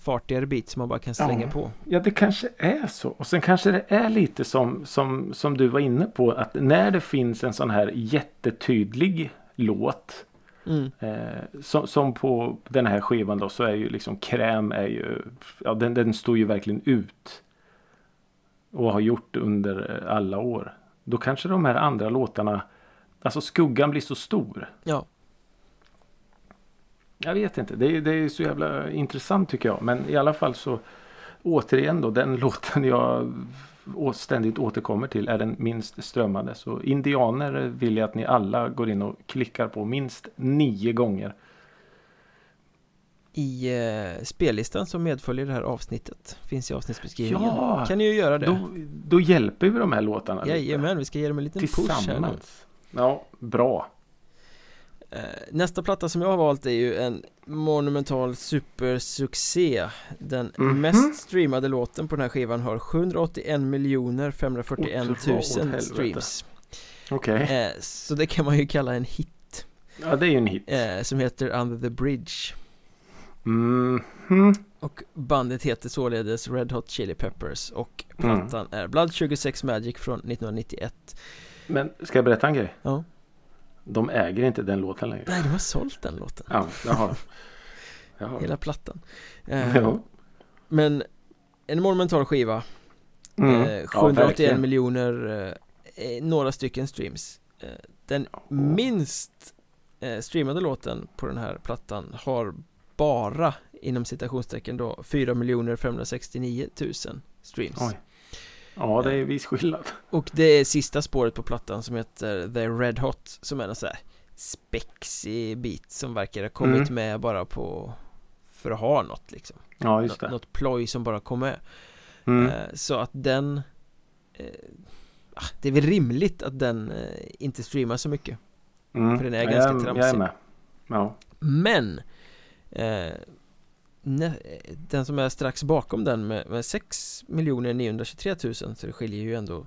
fartigare bit som man bara kan slänga Ja. på Ja, det kanske är så. Och sen kanske det är lite som, som, som du var inne på. Att när det finns en sån här jättetydlig låt. mm. Eh, som, som på den här skivan då så är ju liksom kräm är ju. Ja, den, den står ju verkligen ut. Och har gjort under alla år. Då kanske de här andra låtarna. Alltså skuggan blir så stor. Ja, Jag vet inte. Det är, det är så jävla intressant tycker jag. Men i alla fall så återigen då den låten jag ständigt återkommer till är den minst strömmade. Så Indianer vill jag att ni alla går in och klickar på minst nio gånger. i eh, spellistan som medföljer det här avsnittet finns i avsnittsbeskrivningen Ja, Kan ni ju göra det Då, då hjälper vi de här låtarna lite. Jajamän, vi ska ge dem en liten push här nu. Ja, bra. Eh, Nästa platta som jag har valt är ju en monumental supersuccé Den Mhm. mest streamade låten på den här skivan har 781 miljoner 541 Åt 000 helvete. streams Okej. eh, Så det kan man ju kalla en hit Ja, det är ju en hit. eh, Som heter Under the Bridge Mhm. Och bandet heter således Red Hot Chili Peppers Och Mm. plattan är Blood Sugar Sex Magic från 1991 Men ska jag berätta en grej? Ja, De äger inte den låten längre. nej de har sålt den låten Ja, det har de. De. Hela plattan eh, Ja. Men en monumental skiva Mm. eh, Ja, 781 verkligen. miljoner eh, eh, Några stycken streams eh, Den minst eh, streamade låten på den här plattan har bara inom citationstecken då 4 569 000 streams. Oj. Ja, det är viss skillnad. Och det är sista spåret på plattan som heter The Red Hot som är en sån här spexig bit som verkar ha kommit Mm. med bara på för att ha något liksom. Ja, just Nå- det. Något ploj som bara kom med. Mm. Eh, Så att den eh, ah, Det är väl rimligt att den eh, inte streamar så mycket Mm. för den är ganska jag, jag tramsig. är med. Ja. Men Den som är strax bakom den med, med 6 923 000 Så det skiljer ju ändå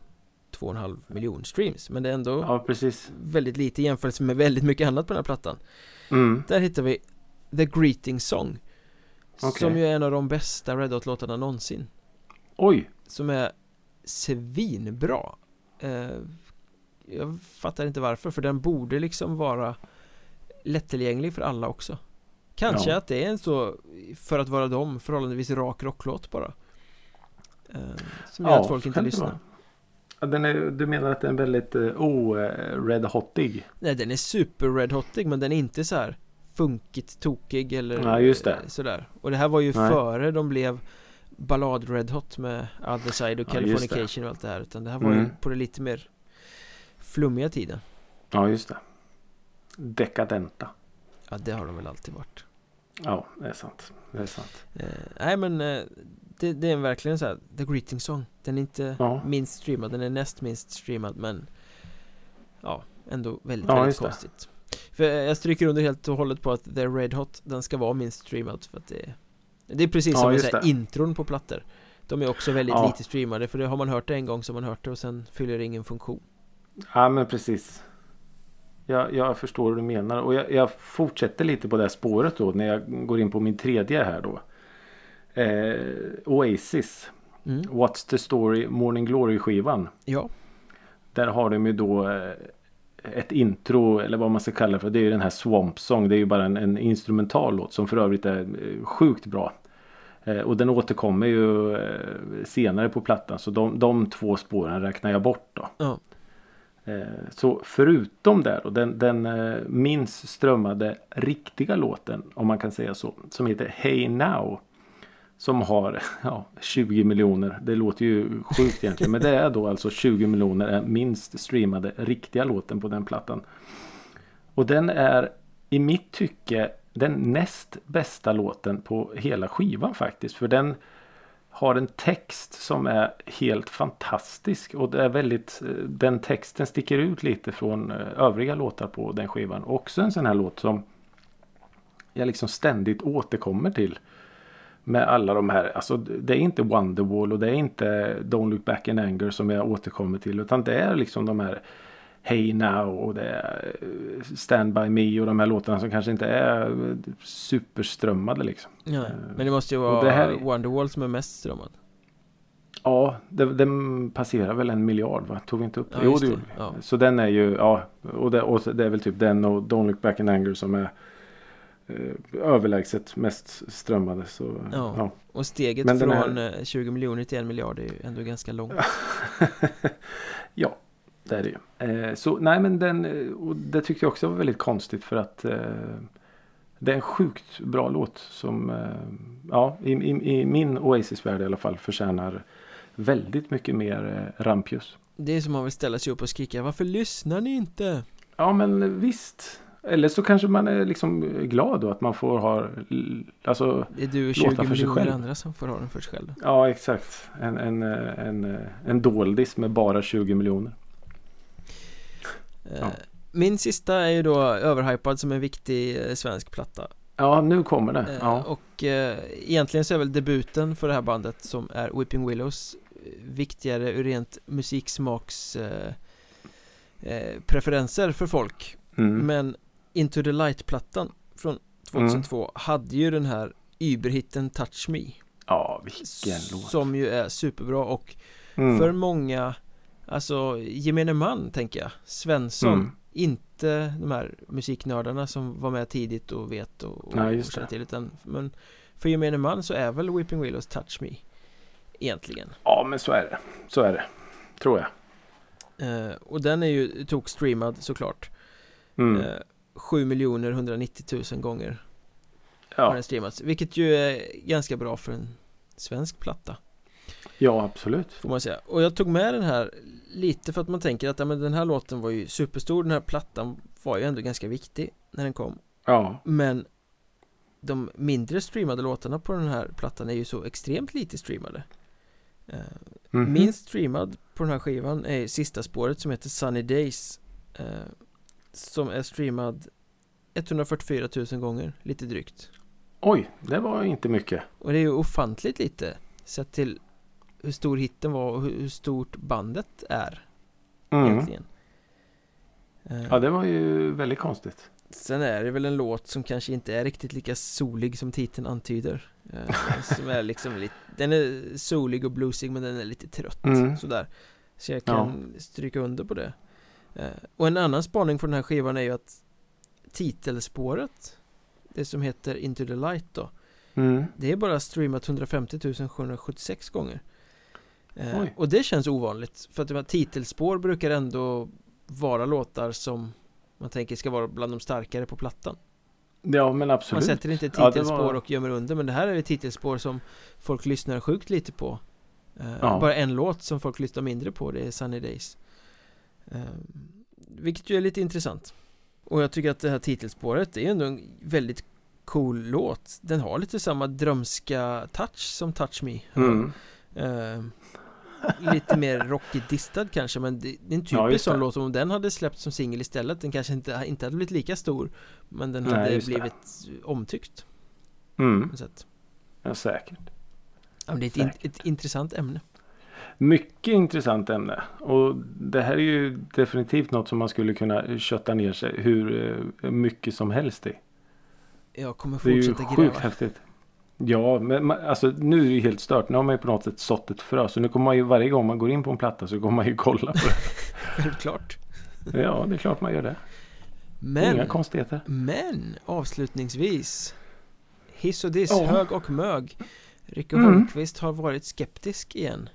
2,5 miljon streams Men det är ändå ja, precis. väldigt lite i jämförelse med väldigt mycket annat på den här plattan Mm. Där hittar vi The Greeting Song Som Okej. ju är en av de bästa Red Hot-låtarna någonsin Oj! Som är svinbra eh, Jag fattar inte varför för den borde liksom vara Lättillgänglig för alla också Kanske Ja. att det är en så För att vara dem förhållandevis rak rocklåt bara eh, Som gör att folk inte lyssnar. Ja, den är, du menar att den är väldigt uh, o-red hotig? Nej den är super red hotig men den är inte så här Funkigt tokig eller Ja, just det. eh, sådär Och det här var ju Nej. före de blev Ballad red hot med Other Side och Ja. Californication och allt det här Utan det här var ju Mm. på det lite mer Flummiga tiden Ja, just det. Dekadenta. Ja det har de väl alltid varit Ja, det är sant. Det är sant. eh, Nej men eh, det, det är verkligen så här The Greeting Song Den är inte Ja. minst streamad, den är näst minst streamad men Ja, ändå väldigt, Ja, väldigt konstigt För jag stryker under helt och hållet på att The Red Hot Den ska vara minst streamad för att det Det är precis Ja, som med här det. intron på plattor De är också väldigt Ja. lite streamade för det har man hört det en gång så har man hört det och sen fyller det ingen funktion Ja, men precis. Jag, jag förstår hur du menar. Och jag, jag fortsätter lite på det här spåret då när jag går in på min tredje här då. Eh, Oasis. mm. What's the story Morning Glory skivan. Ja, Där har de ju då eh, ett intro eller vad man ska kalla det för. Det är ju den här Swamp Song. Det är ju bara en, en instrumental låt som för övrigt är eh, sjukt bra. Eh, och den återkommer ju eh, senare på plattan. Så de, de två spåren räknar jag bort då. ja, Eh, så förutom det och den, den eh, minst strömmade riktiga låten om man kan säga så. Som heter Hey Now. Som har ja, 20 miljoner. Det låter ju sjukt egentligen. Men det är då alltså 20 miljoner är minst streamade riktiga låten på den plattan. Och den är i mitt tycke den näst bästa låten på hela skivan faktiskt. För den har en text som är helt fantastisk. Och det är väldigt, eh, den texten sticker ut lite från eh, övriga låtar på den skivan. Också en sån här låt som jag liksom ständigt återkommer till. Med alla de här, alltså det är inte Wonderwall och det är inte Don't Look Back in Anger som jag återkommer till. Utan det är liksom de här Hey Now och det är eh, Stand By Me och de här låtarna som kanske inte är eh, superströmmade liksom. ja. Men det måste ju vara här är- Wonderwall som är mest strömmad Ja, den passerar väl en miljard va? Tog vi inte upp det? Ja, jo, det gjorde vi. Ja. Så den är ju, ja, och det, och det är väl typ den och Don't Look Back in Anger som är eh, överlägset mest strömmade. Så, Ja. ja. Och steget Men från här- eh, 20 miljoner till en miljard är ju ändå ganska långt ja, det är det ju. Eh, så nej men den, eh, och det tyckte jag också var väldigt konstigt för att eh, det är en sjukt bra låt som ja, i, i, i min Oasis-värld i alla fall förtjänar väldigt mycket mer rampljus. Det är som man vill ställa sig upp och skrika Varför lyssnar ni inte? Ja men visst. Eller så kanske man är liksom glad då att man får ha Alltså Det är du och Låta 20 för sig miljoner själv. andra som får ha den för sig själva Ja exakt. En, en, en, en doldis med bara 20 miljoner. Eh, Ja. Min sista är ju då överhypad som en viktig eh, svensk platta Ja nu kommer det. Eh, Ja. Och eh, egentligen så är väl debuten för det här bandet som är Whipping Willows eh, Viktigare ur rent musiksmaks eh, eh, preferenser för folk Mm. Men Into the Light-plattan från 2002 hade ju den här überhitten Touch Me Ja vilken låt. Som ju är superbra och Mm. för många Alltså gemene man tänker jag Svensson Mm. Inte de här musiknördarna som var med tidigt och vet och, och, Ja, och till utan Men för gemene man så är väl Whipping Willows Touch Me Egentligen Ja men så är det. Så är det. Tror jag. eh, Och den är ju tokstreamad såklart Mm. eh, 7 miljoner 190 000 gånger har Ja, den streamats Vilket ju är ganska bra för en svensk platta ja, absolut. Får man säga Och jag tog med den här lite för att man tänker att ja, men den här låten var ju superstor Den här plattan var ju ändå ganska viktig när den kom Ja, Men de mindre streamade låtarna på den här plattan är ju så extremt lite streamade eh, Mhm. Minst streamad på den här skivan är sista spåret som heter Sunny Days eh, Som är streamad 144 000 gånger, lite drygt Oj, det var inte mycket. Och det är ju ofantligt lite Sett till hur stor hitten var och hur stort bandet är Mm. egentligen Eh, Ja, det var ju väldigt konstigt. Sen är det väl en låt som kanske inte är riktigt lika solig som titeln antyder eh, Som är liksom lite Den är solig och bluesig men den är lite trött Mm. sådär Så jag kan stryka under på det eh, Och en annan spaning på den här skivan är ju att Titelspåret Det som heter Into the Light då Mm. Det är bara streamat 150 776 gånger eh. Och det känns ovanligt För att de här titelspår brukar ändå vara låtar som man tänker ska vara bland de starkare på plattan Ja, men Man absolut. sätter inte ett Ja, titelspår var- och gömmer under Men det här är ett titelspår som folk lyssnar sjukt lite på eh, Ja. Bara en låt som folk lyssnar mindre på Det är Sunny Days eh, Vilket ju är lite intressant Och jag tycker att det här titelspåret är ändå en väldigt cool låt Den har lite samma drömska touch som Touch Me Mm. Eh, Lite mer rockigt distad kanske men det, det är en Ja, typisk just sån låt om den hade släppts som singel istället Den kanske inte, inte hade blivit lika stor Men den Nej, hade just det. blivit omtyckt Mm. Ja, säkert. Ja, men det är ett, in, ett intressant ämne Mycket intressant ämne. Och det här är ju definitivt något som man skulle kunna kötta ner sig hur eh, mycket som helst i. Jag kommer Det är ju fortsätta sjukt gräva häftigt. Ja, men man, alltså nu är det ju helt stört. Nu har man ju på något sätt sått ett frö. Så nu kommer man ju varje gång man går in på en platta så kommer man ju kolla på Självklart det. Ja, det är klart man gör det. Men, Inga konstigheter. men avslutningsvis Hiss och diss, Ja. hög och mög Rikke Mm. Holmqvist har varit skeptisk igen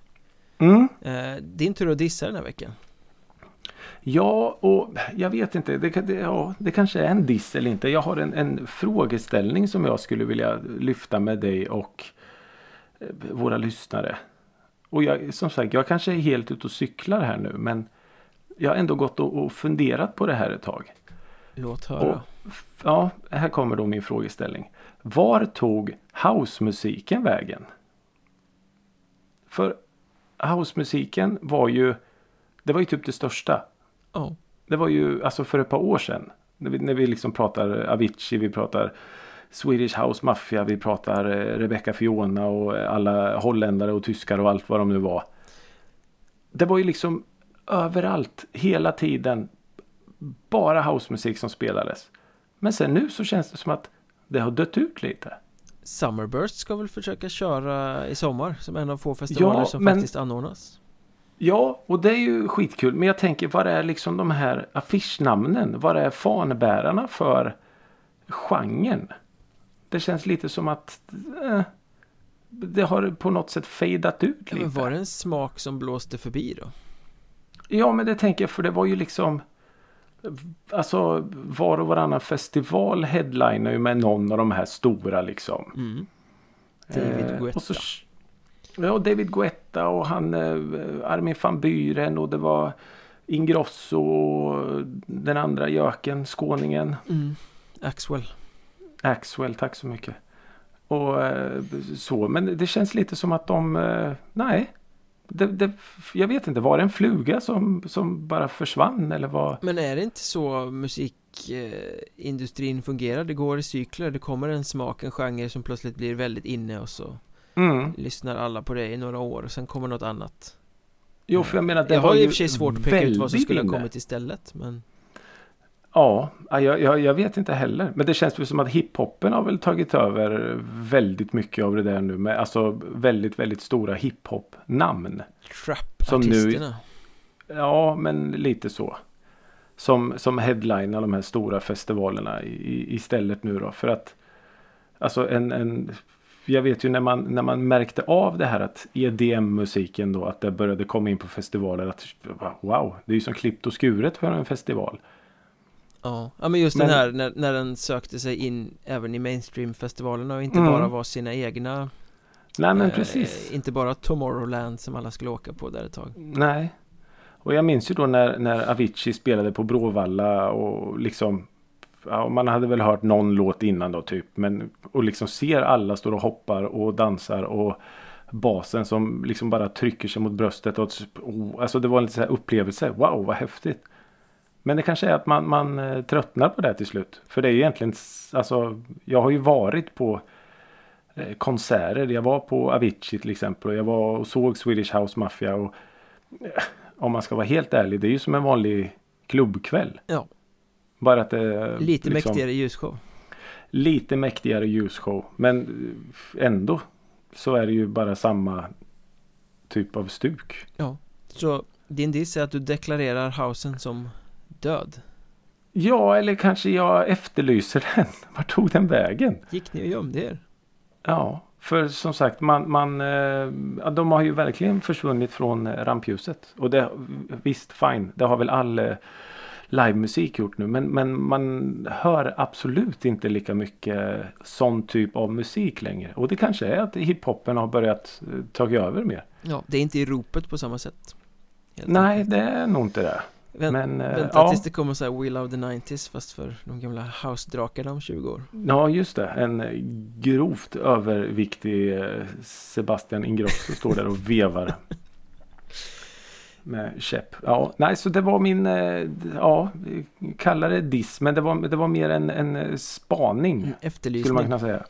Mm. eh, Din tur att dissa den här veckan Ja, och jag vet inte. Det, det, ja, det kanske är en diss eller inte. Jag har en, en frågeställning som jag skulle vilja lyfta med dig och eh, våra lyssnare. Och jag, som sagt, jag kanske är helt ute och cyklar här nu. Men jag har ändå gått och, och funderat på det här ett tag. Låt höra Och, ja, här kommer då min frågeställning. Var tog housemusiken vägen? För housemusiken var ju, det var ju typ det största. Ja, Det var ju alltså för ett par år sedan. När vi, när vi liksom pratar Avicii, vi pratar Swedish House Mafia, vi pratar eh, Rebecca Fiona och eh, alla holländare och tyskar och allt vad de nu var. Det var ju liksom överallt, hela tiden. Bara housemusik som spelades. Men sen nu så känns det som att det har dött ut lite. Summerburst ska väl försöka köra i sommar som en av få festivaler Ja, som men- faktiskt anordnas Ja, och det är ju skitkul. Men jag tänker, vad är liksom de här affischnamnen? Vad är fanbärarna för genren? Det känns lite som att eh, det har på något sätt fejdat ut ja, lite. Men var det en smak som blåste förbi då? Ja, men det tänker jag för det var ju liksom Alltså var och varannan festival headlinar ju med någon av de här stora liksom. Mm. David Eh, Guetta. och så, ja, David Guetta och han eh, Armin van Buren och det var Ingrosso och den andra göken, skåningen. Mm. Axwell Axwell, tack så mycket. Och eh, så, men det känns lite som att de, eh, nej. Det, det, jag vet inte, var det en fluga som, som bara försvann eller vad? Men är det inte så musikindustrin fungerar? Det går i cykler, det kommer en smak, en genre som plötsligt blir väldigt inne och så Mm. lyssnar alla på det i några år och sen kommer något annat Jo, för jag menar det Jag har i ju och för sig svårt att peka ut vad som skulle ha kommit istället men Ja, ja, jag, jag, jag vet inte heller. Men det känns väl som att hiphopen har väl tagit över väldigt mycket av det där nu med alltså väldigt, väldigt stora hiphop-namn. Trap-artisterna Ja, men lite så. Som, som headlinar de här stora festivalerna i, i- istället nu då. För att alltså en, en jag vet ju när man, när man märkte av det här att EDM-musiken då att det började komma in på festivaler att wow, det är ju som klippt och skuret för en festival. Ja, ja men just Men- den här när, när den sökte sig in även i mainstream-festivalerna och inte Mm. bara var sina egna Nej men eh, precis. Inte bara Tomorrowland som alla skulle åka på där ett tag Nej. Och jag minns ju då när, när Avicii spelade på Bråvalla och liksom ja, man hade väl hört någon låt innan då typ. Men och liksom ser alla står och hoppar och dansar och basen som liksom bara trycker sig mot bröstet. Och, oh, alltså det var en lite så här upplevelse. Wow vad häftigt. Men det kanske är att man, man eh, tröttnar på det till slut. För det är ju egentligen alltså jag har ju varit på eh, konserter. Jag var på Avicii till exempel och jag var och såg Swedish House Mafia och eh, om man ska vara helt ärlig, det är ju som en vanlig klubbkväll. Ja. Bara att det Lite liksom mäktigare ljusshow Lite mäktigare ljusshow. Men ändå så är det ju bara samma typ av stuk. Så din diss är att du deklarerar housen som död Ja, eller kanske jag efterlyser den. Vart tog den vägen? Gick ni och gömde er? Ja, för som sagt, man, man, eh, ja, de har ju verkligen försvunnit från eh, rampljuset. Och det, visst, fine, det har väl all eh, livemusik gjort nu. Men, men man hör absolut inte lika mycket sån typ av musik längre. Och det kanske är att hiphopen har börjat eh, ta över mer. Ja, det är inte i ropet på samma sätt Nej, enkelt. det är nog inte det. Vänt, men, eh, Vänta ja. tills det kommer så här We Love the 90s fast för de gamla house-drakarna om 20 år Ja, just det. En eh, grovt överviktig Sebastian Ingrosso står där och vevar. Med käpp. Ja, nej, så det var min, eh, ja, kalla det diss, men det var, det var mer en, en eh, spaning. En Skulle man efterlysning kunna säga.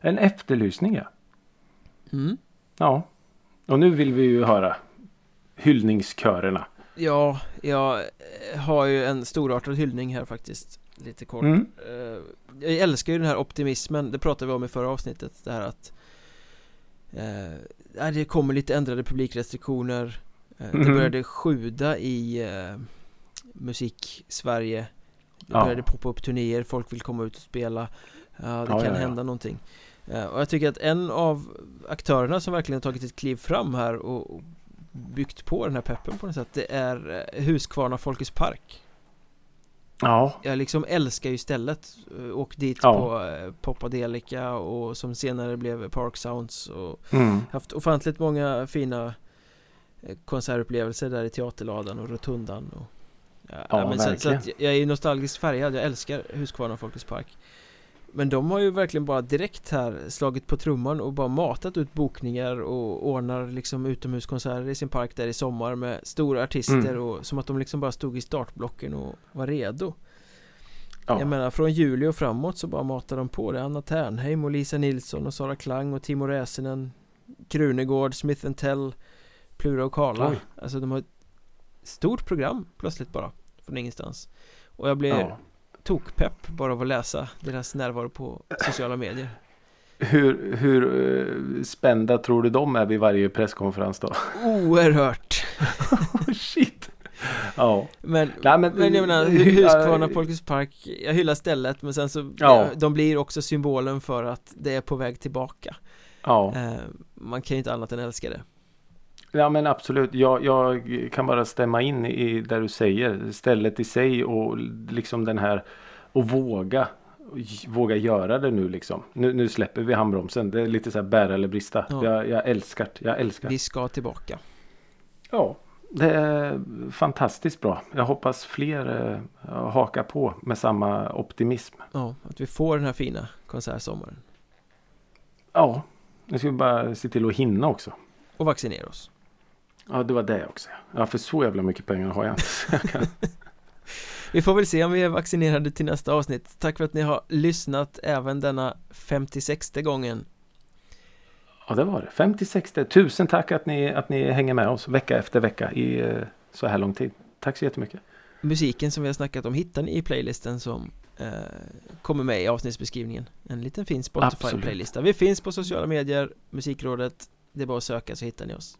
En efterlysning, ja. mm. Ja. Och nu vill vi ju höra hyllningskörerna. Ja, jag eh, har ju en storartad hyllning här faktiskt Lite kort Mm. Jag älskar ju den här optimismen, det pratade vi om i förra avsnittet Det här att eh, Det kommer lite ändrade publikrestriktioner Det Mhm. började sjuda i eh, Musik-Sverige Det Ja. började poppa upp turnéer, folk vill komma ut och spela Ja, det Ja, kan ja, hända någonting Eh, Och jag tycker att en av aktörerna som verkligen tagit ett kliv fram här och byggt på den här peppen på något sätt Det är eh, Huskvarna Folkets Park Ja, Jag liksom älskar ju stället Eh, Åkt dit Ja. på eh, Popadelica och som senare blev Park Sounds och mm. haft ofantligt många fina eh, konsertupplevelser där i Teaterladan och Rotundan och Ja, Ja, men så, så verkligen. att jag är nostalgiskt färgad, jag älskar Huskvarna Folkets Park Men de har ju verkligen bara direkt här slagit på trumman och bara matat ut bokningar och ordnar liksom utomhuskonserter i sin park där i sommar med stora artister Mm. och som att de liksom bara stod i startblocken och var redo ja. Jag menar från juli och framåt så bara matar de på det Anna Ternheim och Lisa Nilsson och Sara Klang och Timo Räsänen Krunegård, Smith Tell Plura och Karla Oj. Alltså de har ett stort program plötsligt bara Från ingenstans Och jag blir ja. tokpepp bara av att läsa deras närvaro på sociala medier Hur, hur eh, spända tror du de är vid varje presskonferens då? Oerhört Shit! Ja. Men, Nej, men, men jag menar, eh, Hu- Huskvarna eh, Folkets Park Jag hyllar stället men sen så Ja. De blir också symbolen för att det är på väg tillbaka Ja. eh, Man kan ju inte annat än älska det ja men absolut. Jag, jag kan bara stämma in i där du säger. Stället i sig och liksom den här och våga Våga göra det nu liksom. Nu, nu släpper vi handbromsen. Det är lite så här bära eller brista. Ja. Jag, jag älskar det. Jag älskar Vi ska tillbaka Ja. Det är fantastiskt bra. Jag hoppas fler eh, hakar på med samma optimism. Ja, att vi får den här fina konsertsommaren Ja. Nu ska vi bara se till att hinna också. Och vaccinera oss Ja, det var det också. Ja, för så jävla mycket pengar har jag inte. Vi får väl se om vi är vaccinerade till nästa avsnitt Tack för att ni har lyssnat även denna 56 gången Ja, det var det. 56. Tusen tack att ni, att ni hänger med oss vecka efter vecka i eh, så här lång tid. Tack så jättemycket. Musiken som vi har snackat om hittar ni i playlisten som eh, kommer med i avsnittsbeskrivningen En liten fin. Spotify-playlista Vi finns på sociala medier, Musikrådet Det är bara att söka så hittar ni oss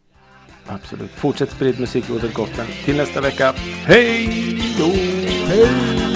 Absolut. Fortsätt sprid musikrådet Gotland. Till nästa vecka. Hej då! Hej!